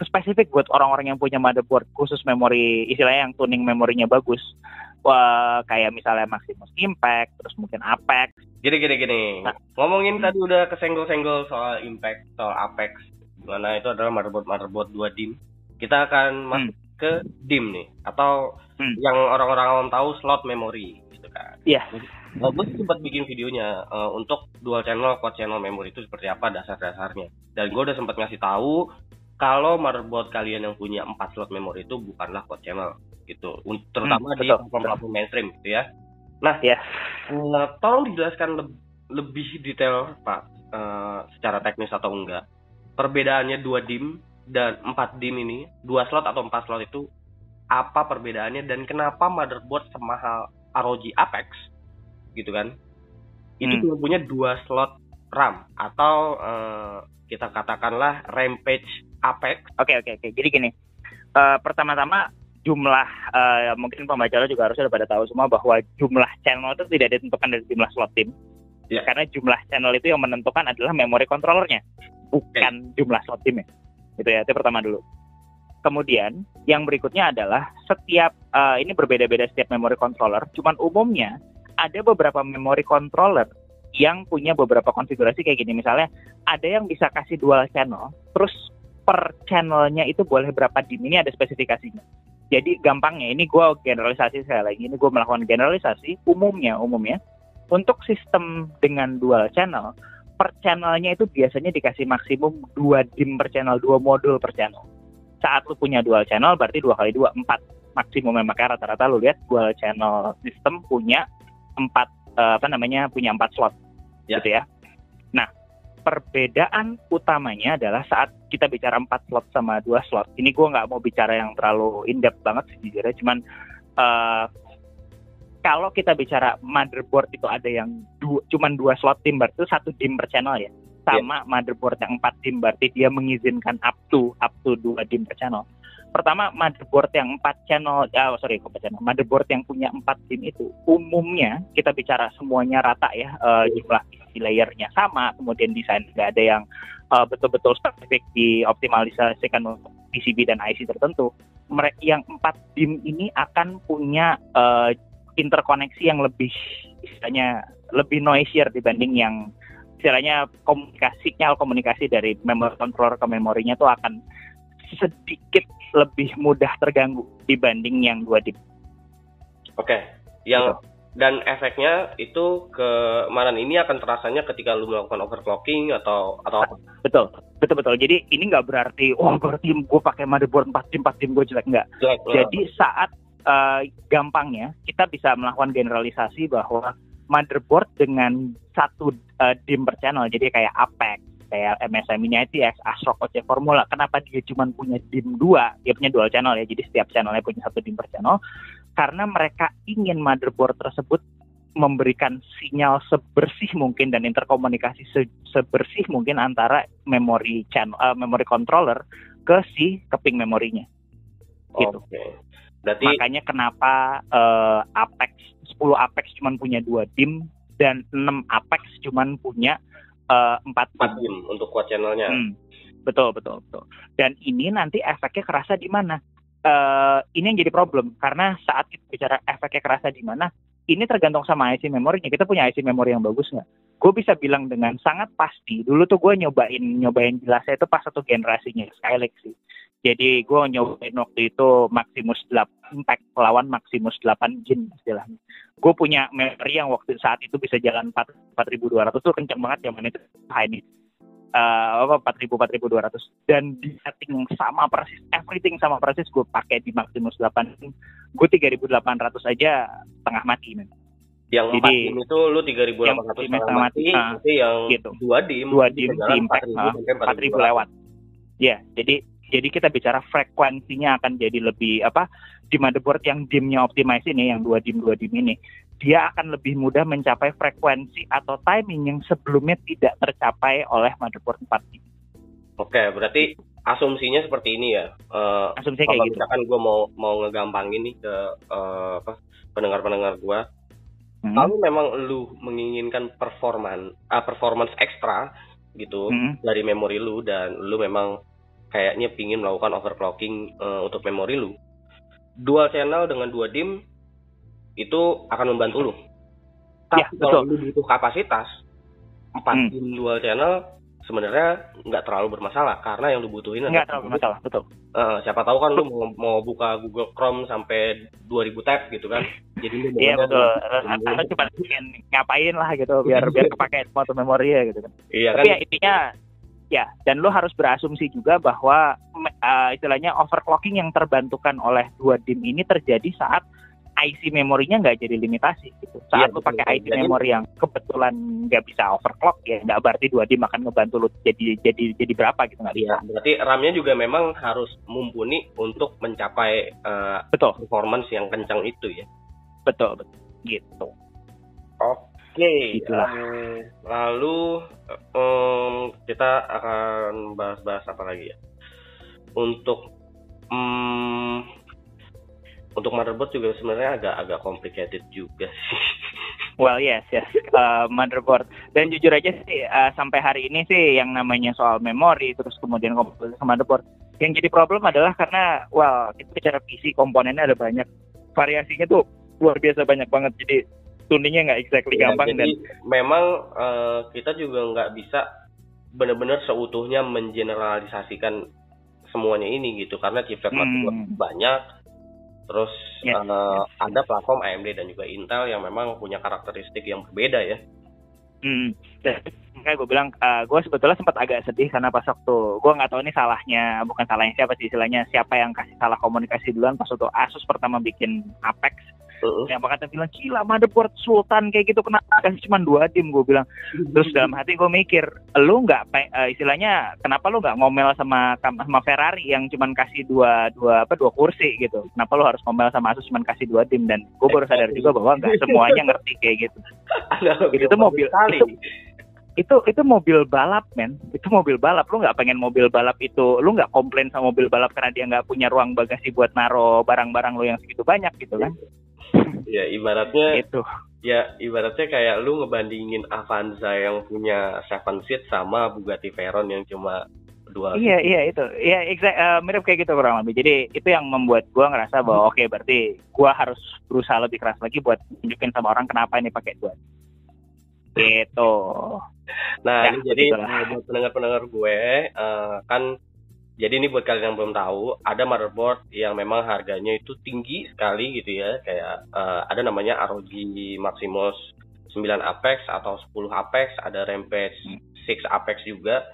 spesifik buat orang-orang yang punya motherboard khusus memori istilahnya yang tuning memorinya bagus wah, kayak misalnya Maximus Impact terus mungkin Apex gini gini gini nah, ngomongin hmm. tadi udah kesenggol-senggol soal Impact soal Apex mana itu adalah motherboard motherboard dua DIM kita akan masuk hmm. ke DIM nih atau Hmm. yang orang-orang awam tahu slot memory gitu kan. Iya. Nah, gue sempat bikin videonya eh, untuk dual channel, quad channel memory itu seperti apa dasar-dasarnya. Dan gue udah sempat ngasih tahu kalau motherboard kalian yang punya 4 slot memory itu bukanlah quad channel gitu. Terutama Hmm, di platform-platform mainstream gitu ya. Nah, Iya. eh, tolong dijelaskan leb- lebih detail Pak eh, secara teknis atau enggak. Perbedaannya 2 DIM dan 4 DIM ini, 2 slot atau 4 slot itu apa perbedaannya dan kenapa motherboard semahal ROG Apex gitu kan itu Hmm. cuma punya dua slot RAM atau eh, kita katakanlah Rampage Apex Oke oke oke. Jadi gini, eh, pertama-tama jumlah eh, mungkin pembaca lo juga harusnya udah pada tahu semua bahwa jumlah channel itu tidak ditentukan dari jumlah slot tim. Ya. Karena jumlah channel itu yang menentukan adalah memori controllernya, bukan jumlah slot timnya. Itu ya, itu pertama dulu. Kemudian yang berikutnya adalah setiap eh, ini berbeda-beda setiap memori controller. Cuman umumnya ada beberapa memori controller yang punya beberapa konfigurasi kayak gini. Misalnya ada yang bisa kasih dual channel, terus per channelnya itu boleh berapa dim ini ada spesifikasinya. Jadi gampangnya ini gue generalisasi sekali lagi ini gue melakukan generalisasi umumnya umumnya untuk sistem dengan dual channel per channelnya itu biasanya dikasih maksimum 2 dim per channel, 2 modul per channel. Saat lu punya dual channel berarti dua kali dua empat maksimum makanya rata-rata lu lihat dual channel sistem punya empat eh, apa namanya punya empat slot Ya. gitu ya. Nah perbedaan utamanya adalah saat kita bicara empat slot sama dua slot. Ini gue nggak mau bicara yang terlalu in depth banget sejujurnya, cuman eh, kalau kita bicara motherboard itu ada yang dua, cuman dua slot tim berarti itu satu dim per channel ya. Sama motherboard yang empat dim berarti dia mengizinkan up to up to dua dim per channel. Pertama motherboard yang empat channel, ah sorry empat channel, motherboard yang punya empat dim itu umumnya kita bicara semuanya rata ya eh, jumlah isi layernya sama, kemudian desain nggak ada yang eh, betul-betul spesifik dioptimalisasikan untuk PCB dan IC tertentu. Mereka yang empat dim ini akan punya eh, interkoneksi yang lebih istilahnya lebih noisier dibanding yang istilahnya komunikasi sinyal komunikasi dari memory controller ke memorinya tuh akan sedikit lebih mudah terganggu dibanding yang dua dim. oke yang dan efeknya itu ke mana ini akan terasanya ketika lu melakukan overclocking atau atau? Betul, betul betul. Jadi ini nggak berarti, oh berarti gue pakai motherboard 4 dim 4 dim gue jelek nggak. Jelek, Jadi saat eh, gampangnya kita bisa melakukan generalisasi bahwa motherboard dengan satu eh, dim per channel, jadi kayak Apex, kayak MSI Mini ITX, ASRock OC Formula, kenapa dia cuma punya dim 2? Dia punya dual channel ya, jadi setiap channelnya punya satu dim per channel. Karena mereka ingin motherboard tersebut memberikan sinyal sebersih mungkin dan interkomunikasi se- sebersih mungkin antara memori channel, eh, memori controller ke si keping memorinya. gitu. Oke. Berarti Makanya kenapa eh, Apex 10 Apex cuman punya dua dim dan 6 Apex cuman punya eh, 4 4 dim. dim untuk quad channelnya. Hmm, betul betul betul. Dan ini nanti efeknya kerasa di mana? Eh, ini yang jadi problem karena saat kita bicara efeknya kerasa di mana, ini tergantung sama IC memorinya. Kita punya IC memori yang bagus nggak? Gue bisa bilang dengan sangat pasti. Dulu tuh gue nyobain nyobain jelasnya itu pas satu generasinya Skylake sih. Jadi gue nyobain waktu itu Maximus 8 Impact lawan Maximus 8 Gen istilahnya. Gue punya memori yang waktu saat itu bisa jalan 4 4200 tuh kenceng banget zaman itu high ini eh apa 4000 4200 dan di setting sama persis everything sama persis gue pakai di Maximus 8 gue 3800 aja setengah mati men. Yang 4 Jadi, dim itu lu 3800 yang setengah mati, mati, ah, tapi yang gitu. 2 dim Dua bisa dim jalan di impact, 4000 ah, sampai 4000 lewat. ya jadi jadi kita bicara frekuensinya akan jadi lebih apa di motherboard yang dimnya optimize ini yang dua dim dua dim ini dia akan lebih mudah mencapai frekuensi atau timing yang sebelumnya tidak tercapai oleh motherboard 4 dim Oke, berarti asumsinya seperti ini ya. Eh, asumsinya kalau kayak gitu misalkan gue mau mau ngegampangin nih ke eh, apa pendengar-pendengar gue, Hmm. kalau memang lu menginginkan performan ah, performance ekstra gitu Hmm. dari memori lu dan lu memang kayaknya pingin melakukan overclocking eh, untuk memori lu, dual channel dengan dua dim itu akan membantu lu. Ya, Tapi kalau betul. lu butuh kapasitas 4 Hmm. dim dual channel sebenarnya nggak terlalu bermasalah karena yang dibutuhin nggak terlalu bermasalah betul uh, siapa tahu kan lu mau, mau buka Google Chrome sampai 2000 tab gitu kan jadi lu iya betul atau cuma ngapain lah gitu biar biar kepake foto memori ya gitu kan iya tapi kan? ya intinya ya dan lu harus berasumsi juga bahwa uh, istilahnya overclocking yang terbantukan oleh dua DIM ini terjadi saat IC memorinya nggak jadi limitasi gitu. Saat ya, lu pakai IC jadi, memori yang kebetulan nggak bisa overclock ya nggak berarti dua D akan ngebantu lu jadi jadi jadi berapa gitu nggak bisa. Ya, berarti RAM-nya juga memang harus mumpuni untuk mencapai uh, betul performance yang kencang itu ya. Betul betul gitu. Oke. Okay. Um, lalu um, kita akan bahas-bahas apa lagi ya? Untuk um, untuk motherboard juga sebenarnya agak agak complicated juga sih. Well yes yes uh, motherboard dan jujur aja sih uh, sampai hari ini sih yang namanya soal memori terus kemudian komputer motherboard yang jadi problem adalah karena well itu bicara PC komponennya ada banyak variasinya tuh luar biasa banyak banget jadi tuningnya nggak exactly ya, gampang jadi dan memang uh, kita juga nggak bisa benar-benar seutuhnya mengeneralisasikan semuanya ini gitu karena chipset hmm. banyak Terus ya, uh, ya. ada platform AMD dan juga Intel yang memang punya karakteristik yang berbeda ya. Hmm. Kayak gue bilang, uh, gue sebetulnya sempat agak sedih karena pas waktu gue nggak tahu ini salahnya, bukan salahnya siapa sih istilahnya siapa yang kasih salah komunikasi duluan pas waktu Asus pertama bikin Apex uh-uh. yang kata bilang gila motherboard Sultan kayak gitu. Kenapa kasih cuma dua dim gue bilang. Terus dalam hati gue mikir lu nggak uh, istilahnya kenapa lu nggak ngomel sama sama Ferrari yang cuma kasih dua dua apa dua kursi gitu. Kenapa lu harus ngomel sama Asus cuma kasih dua dim dan gue baru sadar juga bahwa nggak semuanya ngerti kayak gitu. Itu mobil itu, itu itu mobil balap men. Itu mobil balap. Lu nggak pengen mobil balap itu lu nggak komplain sama mobil balap karena dia nggak punya ruang bagasi buat naro barang-barang lu yang segitu banyak gitu kan ya ibaratnya itu ya ibaratnya kayak lu ngebandingin Avanza yang punya seven seat sama Bugatti Veyron yang cuma dua iya seat. iya itu. Iya exact uh, mirip kayak gitu kurang lebih. Jadi itu yang membuat gua ngerasa bahwa oke okay, berarti gua harus berusaha lebih keras lagi buat tunjukin sama orang kenapa ini pakai dua gitu. Nah ya, ini jadi buat pendengar-pendengar gue uh, kan jadi ini buat kalian yang belum tahu, ada motherboard yang memang harganya itu tinggi sekali gitu ya. Kayak uh, ada namanya ROG Maximus 9 Apex atau 10 Apex, ada Rampage 6 Apex juga.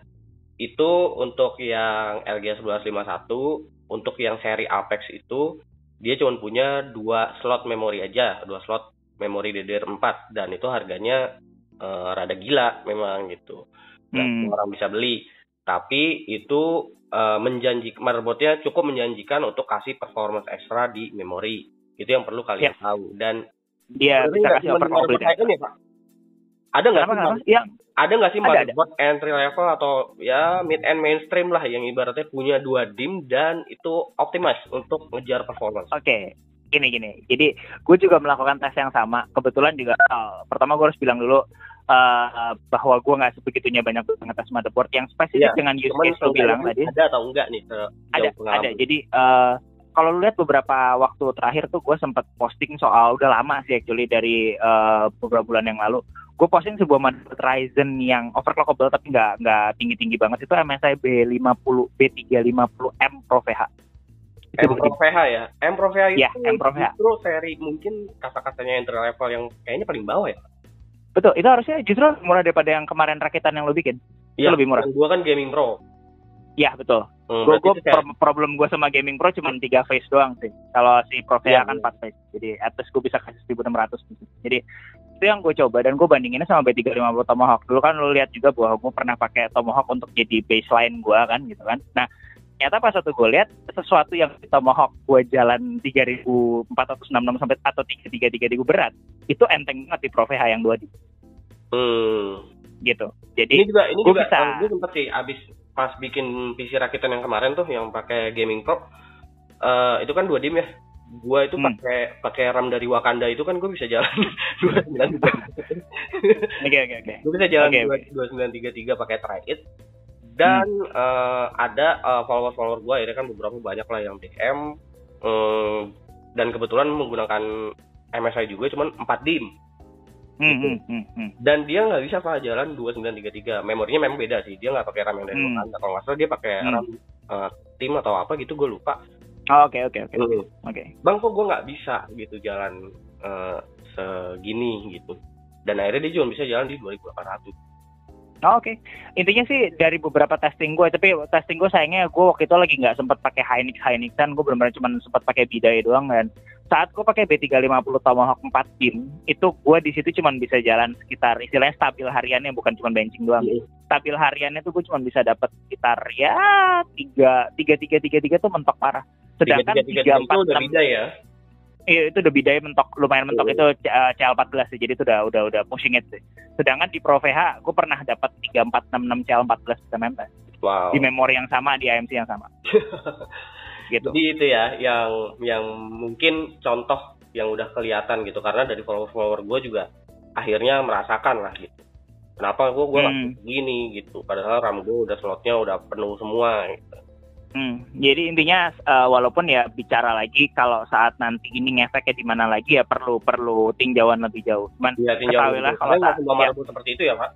Itu untuk yang LGS 1251, untuk yang seri Apex itu dia cuma punya dua slot memori aja, dua slot memori DDR4 dan itu harganya uh, rada gila memang gitu. Dan hmm. orang bisa beli. Tapi itu uh, menjanji motherboardnya cukup menjanjikan untuk kasih performance ekstra di memori. Itu yang perlu kalian ya. tahu. Dan dia bisa kasih overclock ya, Pak? Ada nggak sih? Yang ada nggak sih motherboard ada. entry level atau ya mid end mainstream lah yang ibaratnya punya dua DIM dan itu optimize untuk ngejar performance? Oke, okay gini gini. Jadi gue juga melakukan tes yang sama. Kebetulan juga uh, pertama gue harus bilang dulu uh, bahwa gue nggak sebegitunya banyak ngetes motherboard yang spesifik ya, dengan use case lo bilang tadi. Ada atau enggak nih? Ada, ada. Jadi uh, kalau lu lihat beberapa waktu terakhir tuh gue sempat posting soal udah lama sih actually dari uh, beberapa bulan yang lalu. Gue posting sebuah motherboard Ryzen yang overclockable tapi nggak nggak tinggi tinggi banget itu MSI B50 B350M Pro VH. M Pro VH ya. M Pro VH iya, itu ya, M Pro VH. justru seri mungkin kata-katanya entry level yang kayaknya paling bawah ya. Betul, itu harusnya justru murah daripada yang kemarin rakitan yang lo bikin. Iya, lebih murah. Gua kan gaming pro. Iya betul. Hmm, gue gue pro problem gue sama gaming pro cuma tiga face doang sih. Kalau si pro ya, kan empat face. Jadi atas gue bisa kasih 1600 gitu. Jadi itu yang gue coba dan gue bandinginnya sama B350 Tomahawk. Dulu kan lo lihat juga bahwa gue pernah pakai Tomahawk untuk jadi baseline gue kan gitu kan. Nah ternyata pas waktu gue lihat sesuatu yang di Tomahawk gue jalan 3466 sampai atau 3333 berat itu enteng banget di Pro VH yang 2D. Hmm. Gitu. Jadi ini juga ini juga bisa, gue sempet sih abis pas bikin PC rakitan yang kemarin tuh yang pakai gaming pro uh, itu kan dua dim ya gua itu hmm. pakai pakai RAM dari Wakanda itu kan gue bisa jalan dua sembilan tiga oke oke oke gue bisa jalan dua sembilan tiga tiga pakai try it dan hmm. uh, ada uh, follower follower gue ini kan beberapa banyak lah yang DM um, dan kebetulan menggunakan MSI juga cuman 4 dim Hmm, hmm, hmm, hmm. dan dia nggak bisa pak jalan 2933 memorinya memang beda sih dia nggak pakai RAM yang dari Hmm. Wakanda kalau nggak salah dia pakai Hmm. RAM eh, tim atau apa gitu gue lupa Oh, Oke, oke, oke. Hmm. Oke. bang kok gue nggak bisa gitu jalan eh, segini gitu dan akhirnya dia cuma bisa jalan di 2800 Oh, Oke, intinya sih dari beberapa testing gue, tapi testing gue sayangnya gue waktu itu lagi nggak sempat pakai Hynix Hynixan, gue benar-benar cuma sempat pakai Bidai doang dan saat gue pakai B350 Tomahawk 4 pin, itu gue di situ cuma bisa jalan sekitar istilahnya stabil hariannya bukan cuma benching doang. Iya. Stabil hariannya tuh gue cuma bisa dapat sekitar ya tiga tiga tiga tiga tiga tuh mentok parah. Sedangkan tiga empat enam ya Iya itu udah bidai mentok lumayan mentok Hmm. itu uh, CL14 sih. Jadi itu udah udah udah pushing it sih. Sedangkan di Pro VH gue pernah dapat 3466 CL14 bisa main wow di memori yang sama di AMC yang sama. gitu. Jadi itu ya yang yang mungkin contoh yang udah kelihatan gitu karena dari follower-follower gue juga akhirnya merasakan lah gitu. Kenapa gue gue Hmm. gini gitu padahal RAM gue udah slotnya udah penuh semua gitu. Hmm, Jadi intinya uh, walaupun ya bicara lagi kalau saat nanti ini ngefeknya di mana lagi ya perlu perlu tinjauan lebih jauh. Cuman Ya tinjau Ketahuilah kalau tak- ya. seperti itu ya pak.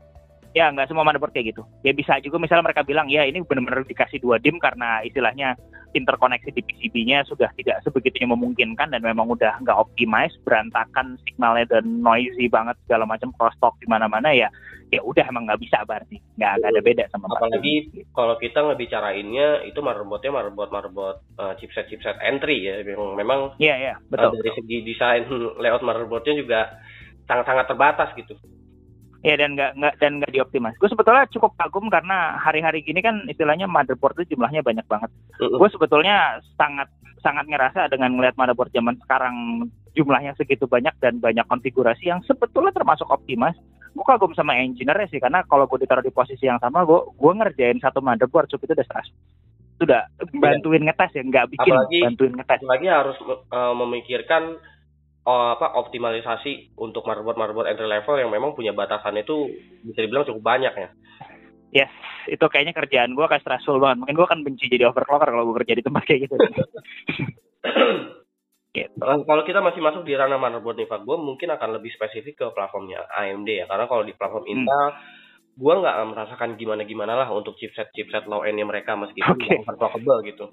Ya nggak semua motherboard kayak gitu. Ya bisa juga misalnya mereka bilang ya ini benar-benar dikasih dua DIM karena istilahnya interkoneksi di PCB-nya sudah tidak sebegitunya memungkinkan dan memang udah nggak optimize, berantakan signalnya dan noisy banget segala macam crosstalk di mana-mana ya ya udah emang nggak bisa berarti nggak ada beda sama Apalagi Gitu. kalau kita ngebicarainnya itu motherboardnya motherboard motherboard eh, chipset chipset entry ya yang memang Iya iya eh, betul. dari segi desain layout motherboardnya juga sangat-sangat terbatas gitu. Ya dan nggak nggak dan nggak dioptimas. Gue sebetulnya cukup kagum karena hari-hari gini kan istilahnya motherboard itu jumlahnya banyak banget. Mm-mm. Gue sebetulnya sangat sangat ngerasa dengan ngelihat motherboard zaman sekarang jumlahnya segitu banyak dan banyak konfigurasi yang sebetulnya termasuk optimas. Gue kagum sama engineer sih karena kalau gue ditaruh di posisi yang sama, gue gue ngerjain satu motherboard cukup itu udah stres. Sudah bantuin ngetes ya, nggak bikin Apalagi- bantuin ngetes. lagi harus eh, memikirkan oh, apa optimalisasi untuk motherboard entry level yang memang punya batasan itu bisa dibilang cukup banyak ya. Yes, itu kayaknya kerjaan gue kayak stressful banget. Mungkin gue akan benci jadi overclocker kalau gue kerja di tempat kayak gitu. gitu. Eh, kalau kita masih masuk di ranah motherboard nih Pak, gue mungkin akan lebih spesifik ke platformnya AMD ya. Karena kalau di platform Hmm. Intel, gue nggak merasakan gimana-gimana lah untuk chipset chipset low end mereka meskipun nggak overclockable gitu.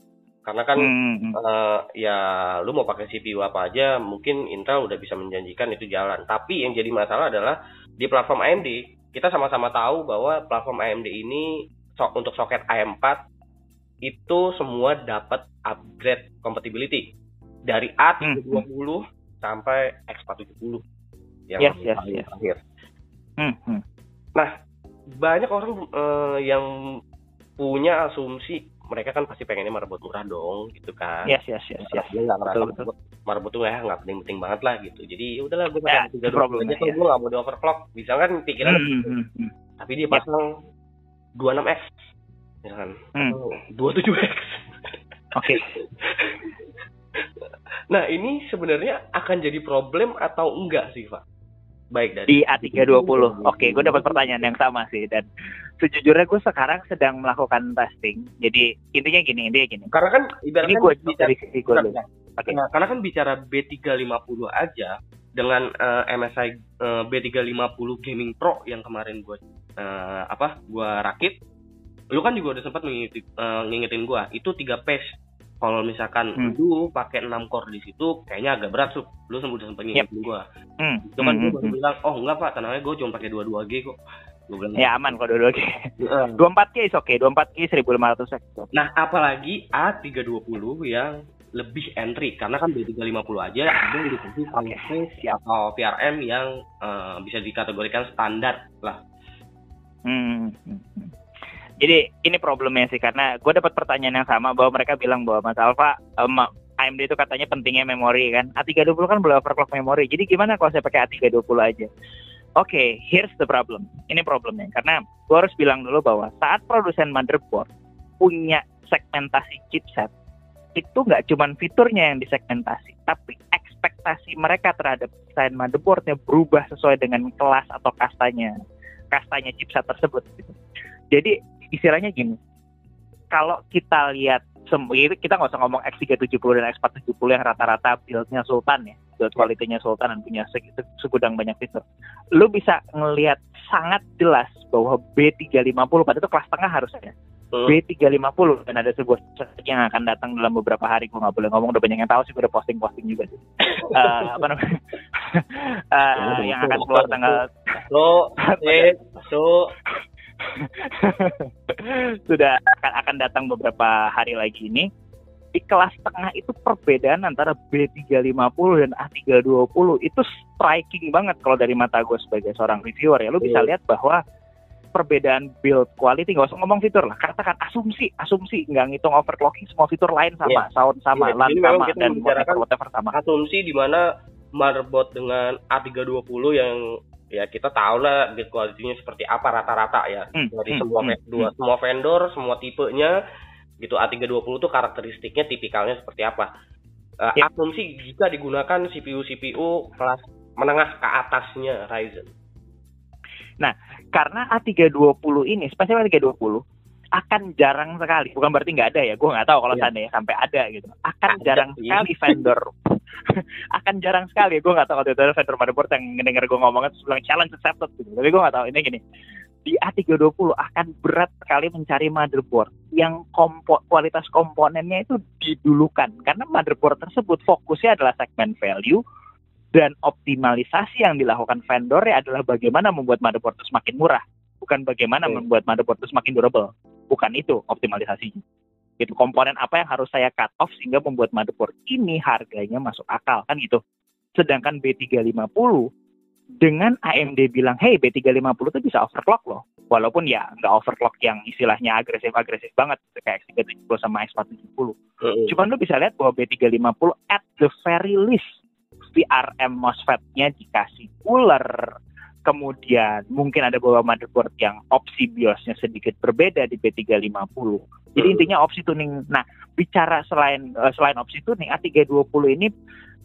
Karena kan Hmm, hmm. eh, ya lu mau pakai CPU apa aja, mungkin Intel udah bisa menjanjikan itu jalan. Tapi yang jadi masalah adalah di platform AMD, kita sama-sama tahu bahwa platform AMD ini so- untuk soket AM4 itu semua dapat upgrade compatibility dari A320 sampai X470 yang Yes, yes, yes. terakhir. Hmm, hmm. Banyak orang eh, yang punya asumsi mereka kan pasti pengennya motherboard murah dong gitu kan. Yes, yes, yes, yes. Dia nggak ngerasa Betul, betul. marbot marbot tuh ya nggak penting-penting banget lah gitu. Jadi ya udahlah gue Ya, pakai tiga dua problem aja ya, ya. gue nggak mau di overclock. Bisa kan pikiran Hmm, hmm, tapi dia pasang 26x misalkan Hmm. atau 27x. Oke. Nah ini sebenarnya akan jadi problem atau enggak sih Pak? Baik dari Di A320. Oke, gue dapat pertanyaan yang sama sih dan sejujurnya gue sekarang sedang melakukan testing. Jadi intinya gini, intinya gini. karena kan Ini ibaratnya gue bicara, dari sisi gue dulu. Oke. Nah, karena kan bicara B350 aja dengan eh, MSI eh, B350 Gaming Pro yang kemarin gue eh, apa gua rakit lu kan juga udah sempat mengingeti, eh, ngingetin gua itu tiga page kalau misalkan Hmm. lu pakai 6 core di situ kayaknya agak berat tuh lu sempat udah sempat ngingetin gua Hmm, itu kan hmm, gua hmm, baru hmm. bilang oh enggak pak tenang aja gua cuma pakai 22G kok gua bilang Ya aman kok dulu. Oke. Heeh. 24K is oke, 24K 1500 X. Nah, apalagi A320 yang lebih entry karena kan B350 aja ada yang dikasih Oke, VC siap. atau PRM yang eh, bisa dikategorikan standar lah. Hmm, hmm. Jadi ini problemnya sih karena gue dapat pertanyaan yang sama bahwa mereka bilang bahwa Mas Alfa em, AMD itu katanya pentingnya memori kan. A320 kan boleh overclock memori. Jadi gimana kalau saya pakai A320 aja? Oke, here's the problem. Ini problemnya karena gue harus bilang dulu bahwa saat produsen motherboard punya segmentasi chipset itu nggak cuman fiturnya yang disegmentasi, tapi ekspektasi mereka terhadap desain motherboardnya berubah sesuai dengan kelas atau kastanya kastanya chipset tersebut. Gitu. Jadi istilahnya gini, kalau kita lihat kita nggak usah ngomong X370 dan X470 yang rata-rata build-nya Sultan ya. build quality-nya Sultan dan punya segudang banyak fitur. Lu bisa ngelihat sangat jelas bahwa B350 pada itu kelas tengah harusnya. Hmm. B350 dan ada sebuah yang akan datang dalam beberapa hari gue nggak boleh ngomong udah banyak yang tahu sih gue udah posting posting juga sih uh, apa namanya uh, yang akan keluar tanggal so eh, so sudah akan akan datang beberapa hari lagi ini di kelas tengah itu perbedaan antara B350 dan A320 itu striking banget kalau dari mata gue sebagai seorang reviewer ya lu bisa iya. lihat bahwa perbedaan build quality nggak usah ngomong fitur lah katakan asumsi asumsi nggak ngitung overclocking semua fitur lain sama yeah. sound sama yeah, LAN sama dan whatever, whatever sama asumsi di mana motherboard dengan A320 yang ya kita tahu lah build quality-nya seperti apa rata-rata ya hmm, dari hmm, semua hmm, dua hmm. semua vendor semua tipenya gitu A320 tuh karakteristiknya tipikalnya seperti apa uh, yeah. asumsi jika digunakan CPU CPU kelas menengah ke atasnya Ryzen Nah, karena A320 ini, spesial A320 akan jarang sekali, bukan berarti nggak ada ya, gue nggak tahu kalau yeah. seandainya sampai ada gitu, akan ada jarang sih. sekali vendor, akan jarang sekali, gue nggak tahu kalau ada vendor motherboard yang ngedenger gue ngomongnya terus bilang challenge accepted gitu, tapi gue nggak tahu ini gini, di A320 akan berat sekali mencari motherboard yang kompo kualitas komponennya itu didulukan karena motherboard tersebut fokusnya adalah segmen value dan optimalisasi yang dilakukan vendor adalah bagaimana membuat motherboard itu semakin murah, bukan bagaimana okay. membuat motherboard itu semakin durable. Bukan itu optimalisasinya. Itu komponen apa yang harus saya cut off sehingga membuat motherboard ini harganya masuk akal kan gitu. Sedangkan B350 dengan AMD bilang, hey B350 itu bisa overclock loh. Walaupun ya nggak overclock yang istilahnya agresif-agresif banget kayak X370 sama X470. Mm. Cuman lu bisa lihat bahwa B350 at the very least VRM MOSFET-nya dikasih cooler, kemudian mungkin ada beberapa motherboard yang opsi BIOS-nya sedikit berbeda di B350. Jadi hmm. intinya opsi tuning. Nah, bicara selain uh, selain opsi tuning A320 ini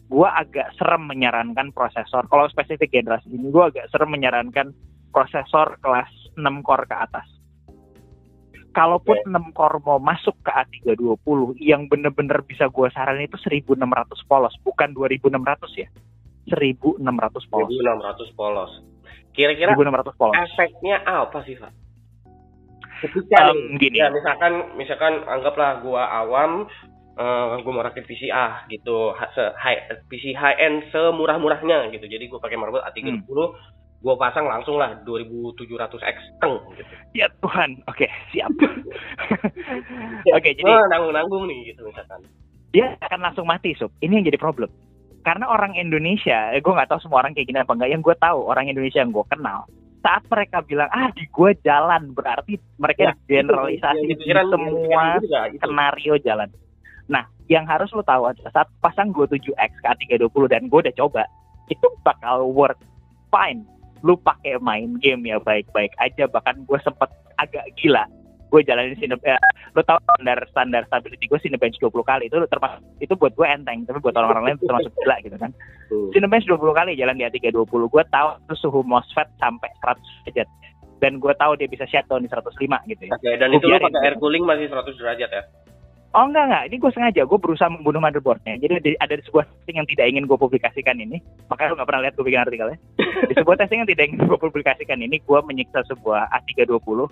gua agak serem menyarankan prosesor. Kalau spesifik generasi ini gua agak serem menyarankan prosesor kelas 6 core ke atas kalaupun yeah. 6 core mau masuk ke A320 yang bener-bener bisa gue saranin itu 1600 polos bukan 2600 ya 1600 polos 1600 polos kira-kira 1600 polos efeknya apa sih Pak? ketika um, gini ya misalkan misalkan anggaplah gue awam uh, eh, gue mau rakit PCA gitu high, PC high end semurah-murahnya gitu jadi gue pakai motherboard A320 hmm gue pasang langsung lah 2700X teng gitu. Ya Tuhan, oke okay, siap. oke okay, jadi nanggung-nanggung nih gitu misalkan. Dia akan langsung mati sob. Ini yang jadi problem. Karena orang Indonesia, eh, gue nggak tahu semua orang kayak gini apa enggak. Yang gue tahu orang Indonesia yang gue kenal, saat mereka bilang ah di gue jalan berarti mereka ya, generalisasi itu, itu, semua skenario jalan. Nah, yang harus lo tahu adalah saat pasang 27X ke A320 dan gue udah coba, itu bakal work fine lu pakai main game ya baik-baik aja bahkan gue sempet agak gila gue jalanin sini ya, lu tau standar standar stability gue Cinebench 20 kali itu termasuk itu buat gue enteng tapi buat orang-orang lain itu termasuk gila gitu kan hmm. Cinebench 20 kali jalan di A320 gue tahu itu suhu MOSFET sampai 100 derajat dan gue tahu dia bisa shutdown di 105 gitu ya. Oke, dan itu lu pakai air cooling masih 100 derajat ya? Oh enggak enggak, ini gue sengaja, gue berusaha membunuh motherboardnya. Jadi ada, di sebuah testing yang tidak ingin gue publikasikan ini, makanya lo nggak pernah lihat gue bikin artikelnya. Di sebuah testing yang tidak ingin gue publikasikan ini, gue menyiksa sebuah A320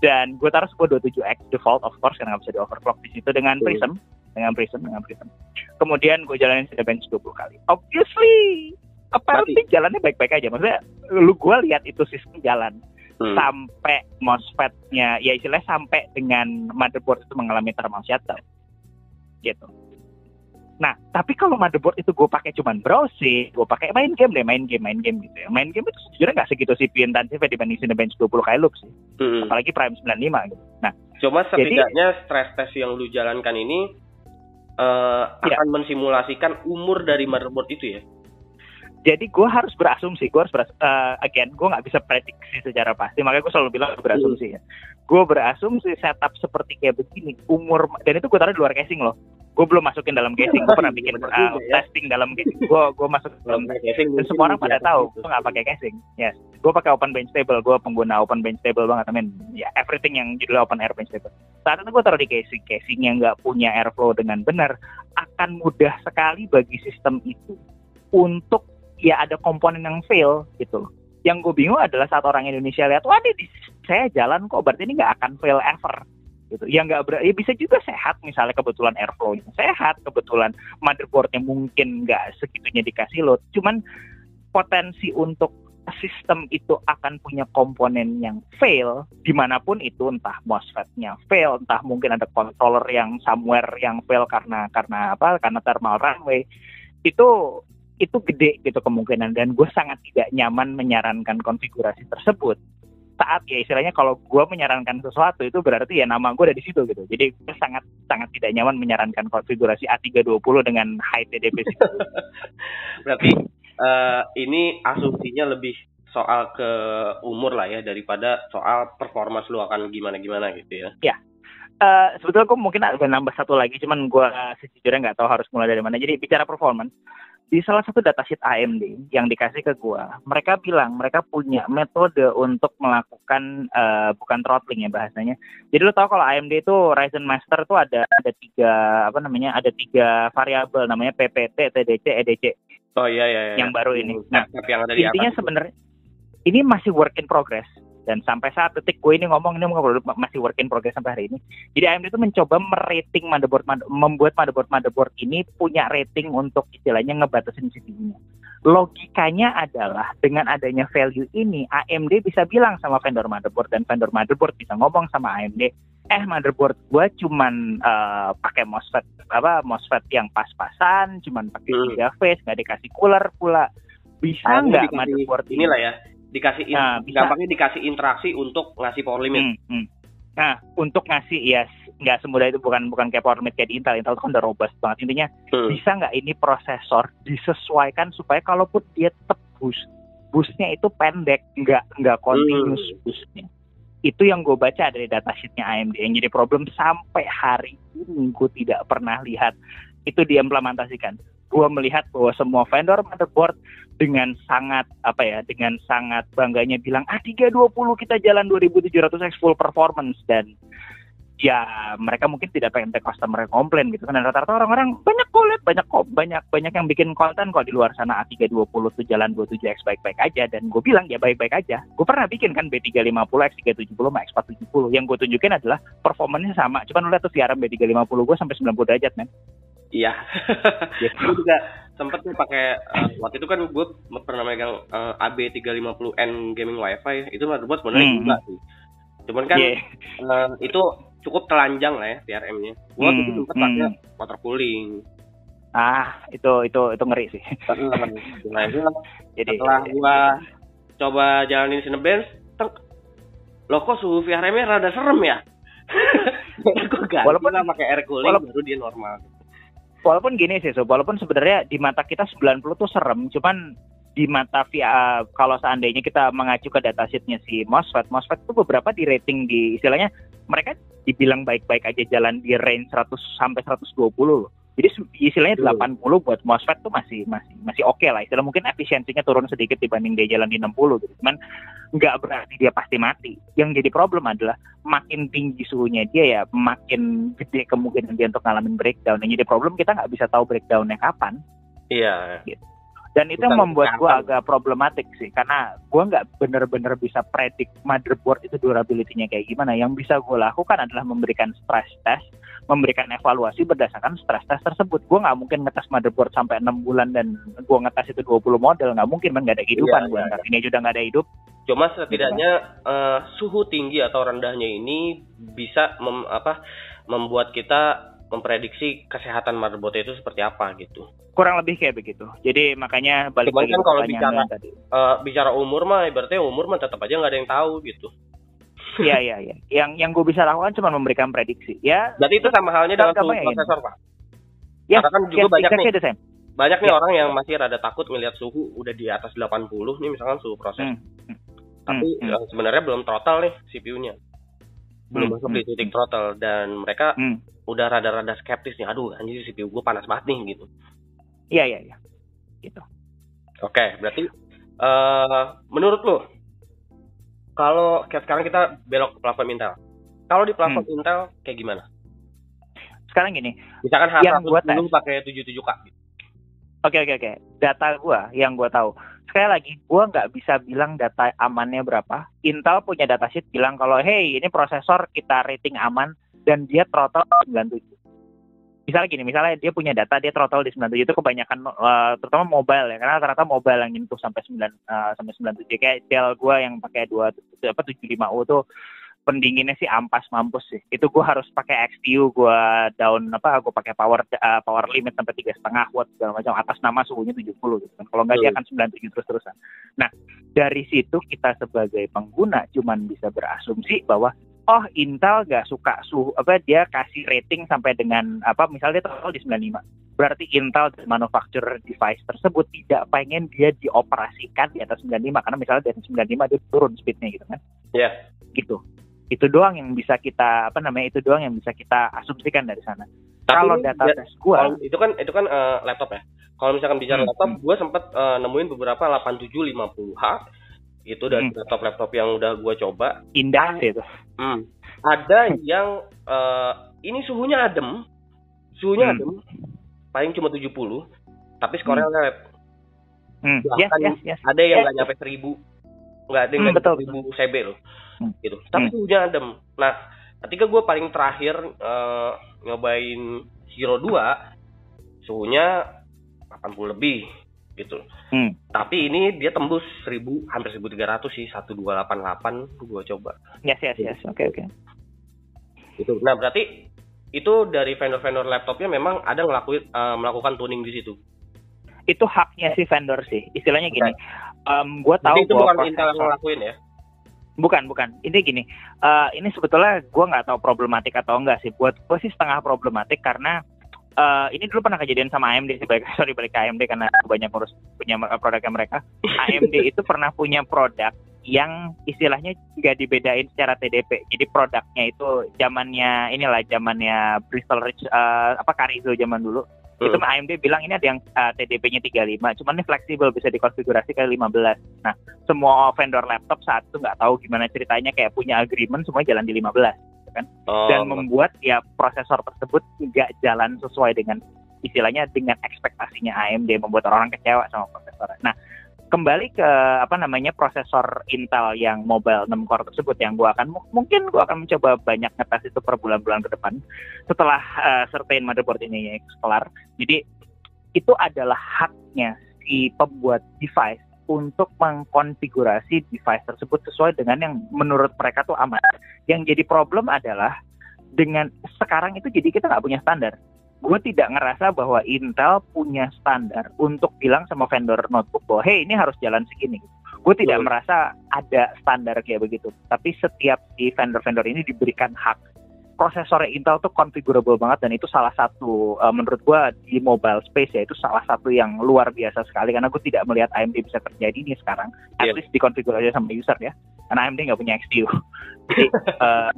dan gue taruh sebuah 27X default of course karena nggak bisa di overclock di situ dengan prism, dengan prism, dengan prism. Kemudian gue jalanin bench 20 kali. Obviously, apparently jalannya baik-baik aja. Maksudnya lu gue lihat itu sistem jalan hmm. sampai MOSFET-nya ya istilahnya sampai dengan motherboard itu mengalami thermal shutdown gitu. Nah, tapi kalau motherboard itu gue pakai cuman browsing, gue pakai main game deh, main game, main game gitu ya. Main game itu sejujurnya nggak segitu CPU intensifnya dibanding Cinebench 20 kali loop sih. Hmm. Apalagi Prime 95 gitu. Nah, cuma setidaknya jadi, stress test yang lu jalankan ini uh, ya. akan mensimulasikan umur dari motherboard itu ya jadi gue harus berasumsi gue harus beras uh, again gue nggak bisa prediksi secara pasti. Makanya gue selalu bilang berasumsi ya. Gue berasumsi setup seperti kayak begini umur dan itu gue taruh di luar casing loh. Gue belum masukin dalam casing gue pernah bikin uh, testing dalam casing. Gue gue masuk dalam casing dan semua orang pada tahu gue nggak pakai casing. Yes gue pakai open bench table gue pengguna open bench table banget I mean ya everything yang judul open air bench table. Saat itu gue taruh di casing casing yang nggak punya airflow dengan benar akan mudah sekali bagi sistem itu untuk ya ada komponen yang fail gitu. Yang gue bingung adalah saat orang Indonesia lihat, wah ini saya jalan kok, berarti ini nggak akan fail ever gitu. Yang nggak ber ya bisa juga sehat misalnya kebetulan airflow-nya sehat, kebetulan motherboardnya mungkin nggak segitunya dikasih load. Cuman potensi untuk sistem itu akan punya komponen yang fail di mana pun itu entah MOSFET-nya fail entah mungkin ada controller yang somewhere yang fail karena karena apa karena thermal runway itu itu gede gitu kemungkinan dan gue sangat tidak nyaman menyarankan konfigurasi tersebut saat ya istilahnya kalau gue menyarankan sesuatu itu berarti ya nama gue ada di situ gitu. Jadi gue sangat sangat tidak nyaman menyarankan konfigurasi A320 dengan high TDP. berarti uh, ini asumsinya lebih soal ke umur lah ya daripada soal performa lu akan gimana gimana gitu ya. Ya. Uh, sebetulnya gue mungkin ada nambah satu lagi, cuman gue sejujurnya nggak tahu harus mulai dari mana. Jadi bicara performance, di salah satu datasheet AMD yang dikasih ke gua, mereka bilang mereka punya metode untuk melakukan uh, bukan throttling ya bahasanya. Jadi lo tau kalau AMD itu Ryzen Master tuh ada ada tiga apa namanya ada tiga variabel namanya PPT, TDC, EDC. Oh iya iya. iya. Yang baru ini. Nah, yang ada di intinya sebenarnya ini masih work in progress dan sampai saat detik gue ini ngomong ini masih work in progress sampai hari ini. Jadi AMD itu mencoba merating motherboard, membuat motherboard motherboard ini punya rating untuk istilahnya ngebatasin CPU-nya. Logikanya adalah dengan adanya value ini AMD bisa bilang sama vendor motherboard dan vendor motherboard bisa ngomong sama AMD, eh motherboard gue cuman uh, pakai MOSFET apa MOSFET yang pas-pasan, cuman pakai hmm. tiga phase, nggak dikasih cooler pula. Bisa nggak motherboard ini? Inilah ya dikasih in, nah, bisa. gampangnya dikasih interaksi untuk ngasih power limit. Hmm, hmm. Nah, untuk ngasih ya nggak semudah itu bukan bukan kayak power limit kayak di Intel. Intel itu kan udah robust banget. Intinya hmm. bisa nggak ini prosesor disesuaikan supaya kalaupun dia tetap boost, boostnya itu pendek, nggak nggak continuous hmm. boostnya. Itu yang gue baca dari datasheetnya AMD yang jadi problem sampai hari ini gue tidak pernah lihat itu diimplementasikan. Gue melihat bahwa semua vendor motherboard dengan sangat apa ya dengan sangat bangganya bilang ah 320 kita jalan 2700x full performance. Dan ya mereka mungkin tidak pengen take customer komplain gitu kan dan rata-rata orang-orang banyak kok lihat banyak kok banyak banyak yang bikin konten kok di luar sana A320 tuh jalan 27x baik-baik aja dan gue bilang ya baik-baik aja gue pernah bikin kan B350 X370 sama X470 yang gue tunjukin adalah performanya sama cuman lu lihat tuh siaran B350 gue sampai 90 derajat men Iya. Ya. gue juga sempet nih pakai uh, waktu itu kan gue pernah megang uh, eh, AB350N gaming wifi itu motherboard sebenarnya hmm. juga sih. Cuman kan yeah. uh, itu cukup telanjang lah ya TRM-nya. Gue hmm. itu sempet pakai hmm. water cooling. Ah, itu itu itu ngeri sih. nah, itu Jadi setelah gue coba jalanin Cinebench, lo kok suhu VRM-nya rada serem ya? walaupun lah pakai air cooling walaupun, baru dia normal walaupun gini sih so walaupun sebenarnya di mata kita 90 tuh serem cuman di mata via kalau seandainya kita mengacu ke datasheetnya si MOSFET MOSFET itu beberapa di rating di istilahnya mereka dibilang baik-baik aja jalan di range 100 sampai 120 loh jadi istilahnya 80 buat MOSFET tuh masih masih masih oke okay lah. Istilah mungkin efisiensinya turun sedikit dibanding dia jalan di 60 gitu. Cuman nggak berarti dia pasti mati. Yang jadi problem adalah makin tinggi suhunya dia ya makin gede kemungkinan dia untuk ngalamin breakdown. Yang jadi problem kita nggak bisa tahu breakdownnya kapan. Iya. Gitu. Dan itu yang membuat gue agak problematik sih, karena gue nggak bener-bener bisa predik motherboard itu durability-nya kayak gimana. Yang bisa gue lakukan adalah memberikan stress test, memberikan evaluasi berdasarkan stress test tersebut. Gue nggak mungkin ngetes motherboard sampai enam bulan dan gue ngetes itu 20 model, nggak mungkin, kan nggak ada kehidupan. Iya, gue iya. ini juga nggak ada hidup. Cuma setidaknya uh, suhu tinggi atau rendahnya ini bisa mem, apa membuat kita memprediksi kesehatan motherboard itu seperti apa gitu. Kurang lebih kayak begitu. Jadi makanya balik lagi kan kalau bicara tadi. Uh, bicara umur mah berarti umur mah tetap aja nggak ada yang tahu gitu. Iya iya iya. Yang yang gue bisa lakukan cuma memberikan prediksi. Ya. Berarti itu sama halnya dengan prosesor pak. Ya. Karena kan juga banyak nih. Banyak nih ya. orang yang masih rada takut melihat suhu udah di atas 80 nih misalkan suhu proses. Hmm. hmm. Tapi hmm. hmm. sebenarnya belum total nih CPU-nya belum hmm. masuk di titik throttle dan mereka hmm. udah rada-rada skeptis nih aduh anjir CPU gue panas banget nih gitu iya iya iya gitu oke okay, berarti uh, menurut lo kalau kayak sekarang kita belok ke platform Intel kalau di platform hmm. Intel kayak gimana sekarang gini misalkan H110 pakai 77K gitu Oke oke oke. Data gue yang gue tahu. Sekali lagi, gue nggak bisa bilang data amannya berapa. Intel punya datasheet bilang kalau hey ini prosesor kita rating aman dan dia throttle 97. Misalnya gini, misalnya dia punya data dia throttle di 97 itu kebanyakan uh, terutama mobile ya karena rata-rata mobile yang nyentuh sampai 9 uh, sampai 97 kayak Dell gue yang pakai 2 apa 75U tuh pendinginnya sih ampas mampus sih. Itu gue harus pakai XTU, gue down apa, gue pakai power uh, power limit sampai tiga setengah watt segala macam. Atas nama suhunya 70 gitu kan. Kalau nggak dia akan 97 terus terusan. Nah dari situ kita sebagai pengguna cuman bisa berasumsi bahwa oh Intel nggak suka suhu apa dia kasih rating sampai dengan apa misalnya dia total di 95 berarti Intel dan manufacturer device tersebut tidak pengen dia dioperasikan di atas 95 karena misalnya di atas 95 dia turun speednya gitu kan Iya. Yeah. gitu itu doang yang bisa kita apa namanya itu doang yang bisa kita asumsikan dari sana. Kalau data ya, tes gua itu kan itu kan uh, laptop ya. Kalau misalkan bicara hmm, laptop, hmm. gua sempat uh, nemuin beberapa 8750H itu dari hmm. laptop-laptop yang udah gua coba. Indah itu. Hmm. Ada yang uh, ini suhunya adem. Suhunya hmm. adem. Paling cuma 70, tapi skornya hmm. lab. Hmm. Yes, yes, yes. Ada yang nggak yes. nyampe 1000. Nggak ada yang hmm, betul, 1000 CB loh hmm. gitu tapi hmm. suhunya adem nah ketika gue paling terakhir uh, nyobain Hero 2 suhunya 80 lebih gitu hmm. tapi ini dia tembus 1000 hampir 1300 sih 1288 gue coba yes yes yes oke okay, oke okay. itu nah berarti itu dari vendor-vendor laptopnya memang ada ngelakuin uh, melakukan tuning di situ itu haknya si vendor sih istilahnya gini okay. um, gue tahu itu bukan Intel yang ngelakuin ya Bukan, bukan. Ini gini, uh, ini sebetulnya gue nggak tahu problematik atau enggak sih. Buat gue sih setengah problematik karena uh, ini dulu pernah kejadian sama AMD sih, balik, sorry balik ke AMD karena banyak urus punya produknya mereka. AMD itu pernah punya produk yang istilahnya nggak dibedain secara TDP. Jadi produknya itu zamannya inilah zamannya Bristol Ridge uh, apa Carrizo zaman dulu Hmm. Itu AMD bilang ini ada yang uh, TDP-nya 35, cuman ini fleksibel bisa dikonfigurasi ke 15. Nah, semua vendor laptop saat itu nggak tahu gimana ceritanya kayak punya agreement semua jalan di 15 gitu kan. Oh. Dan membuat ya prosesor tersebut nggak jalan sesuai dengan istilahnya dengan ekspektasinya AMD membuat orang, -orang kecewa sama prosesor. Nah, kembali ke apa namanya prosesor Intel yang mobile 6 core tersebut yang gua akan mungkin gua akan mencoba banyak ngetes itu per bulan-bulan ke depan setelah uh, certain motherboard ini kelar. Jadi itu adalah haknya si pembuat device untuk mengkonfigurasi device tersebut sesuai dengan yang menurut mereka tuh aman. Yang jadi problem adalah dengan sekarang itu jadi kita nggak punya standar gue tidak ngerasa bahwa Intel punya standar untuk bilang sama vendor notebook bahwa hey ini harus jalan segini. Gue tidak merasa ada standar kayak begitu. Tapi setiap si vendor-vendor ini diberikan hak. Prosesornya Intel tuh configurable banget dan itu salah satu uh, menurut gue di mobile space ya itu salah satu yang luar biasa sekali karena gue tidak melihat AMD bisa terjadi ini sekarang. At yeah. least dikonfigurasi sama user ya. Karena AMD nggak punya XPU. Jadi uh,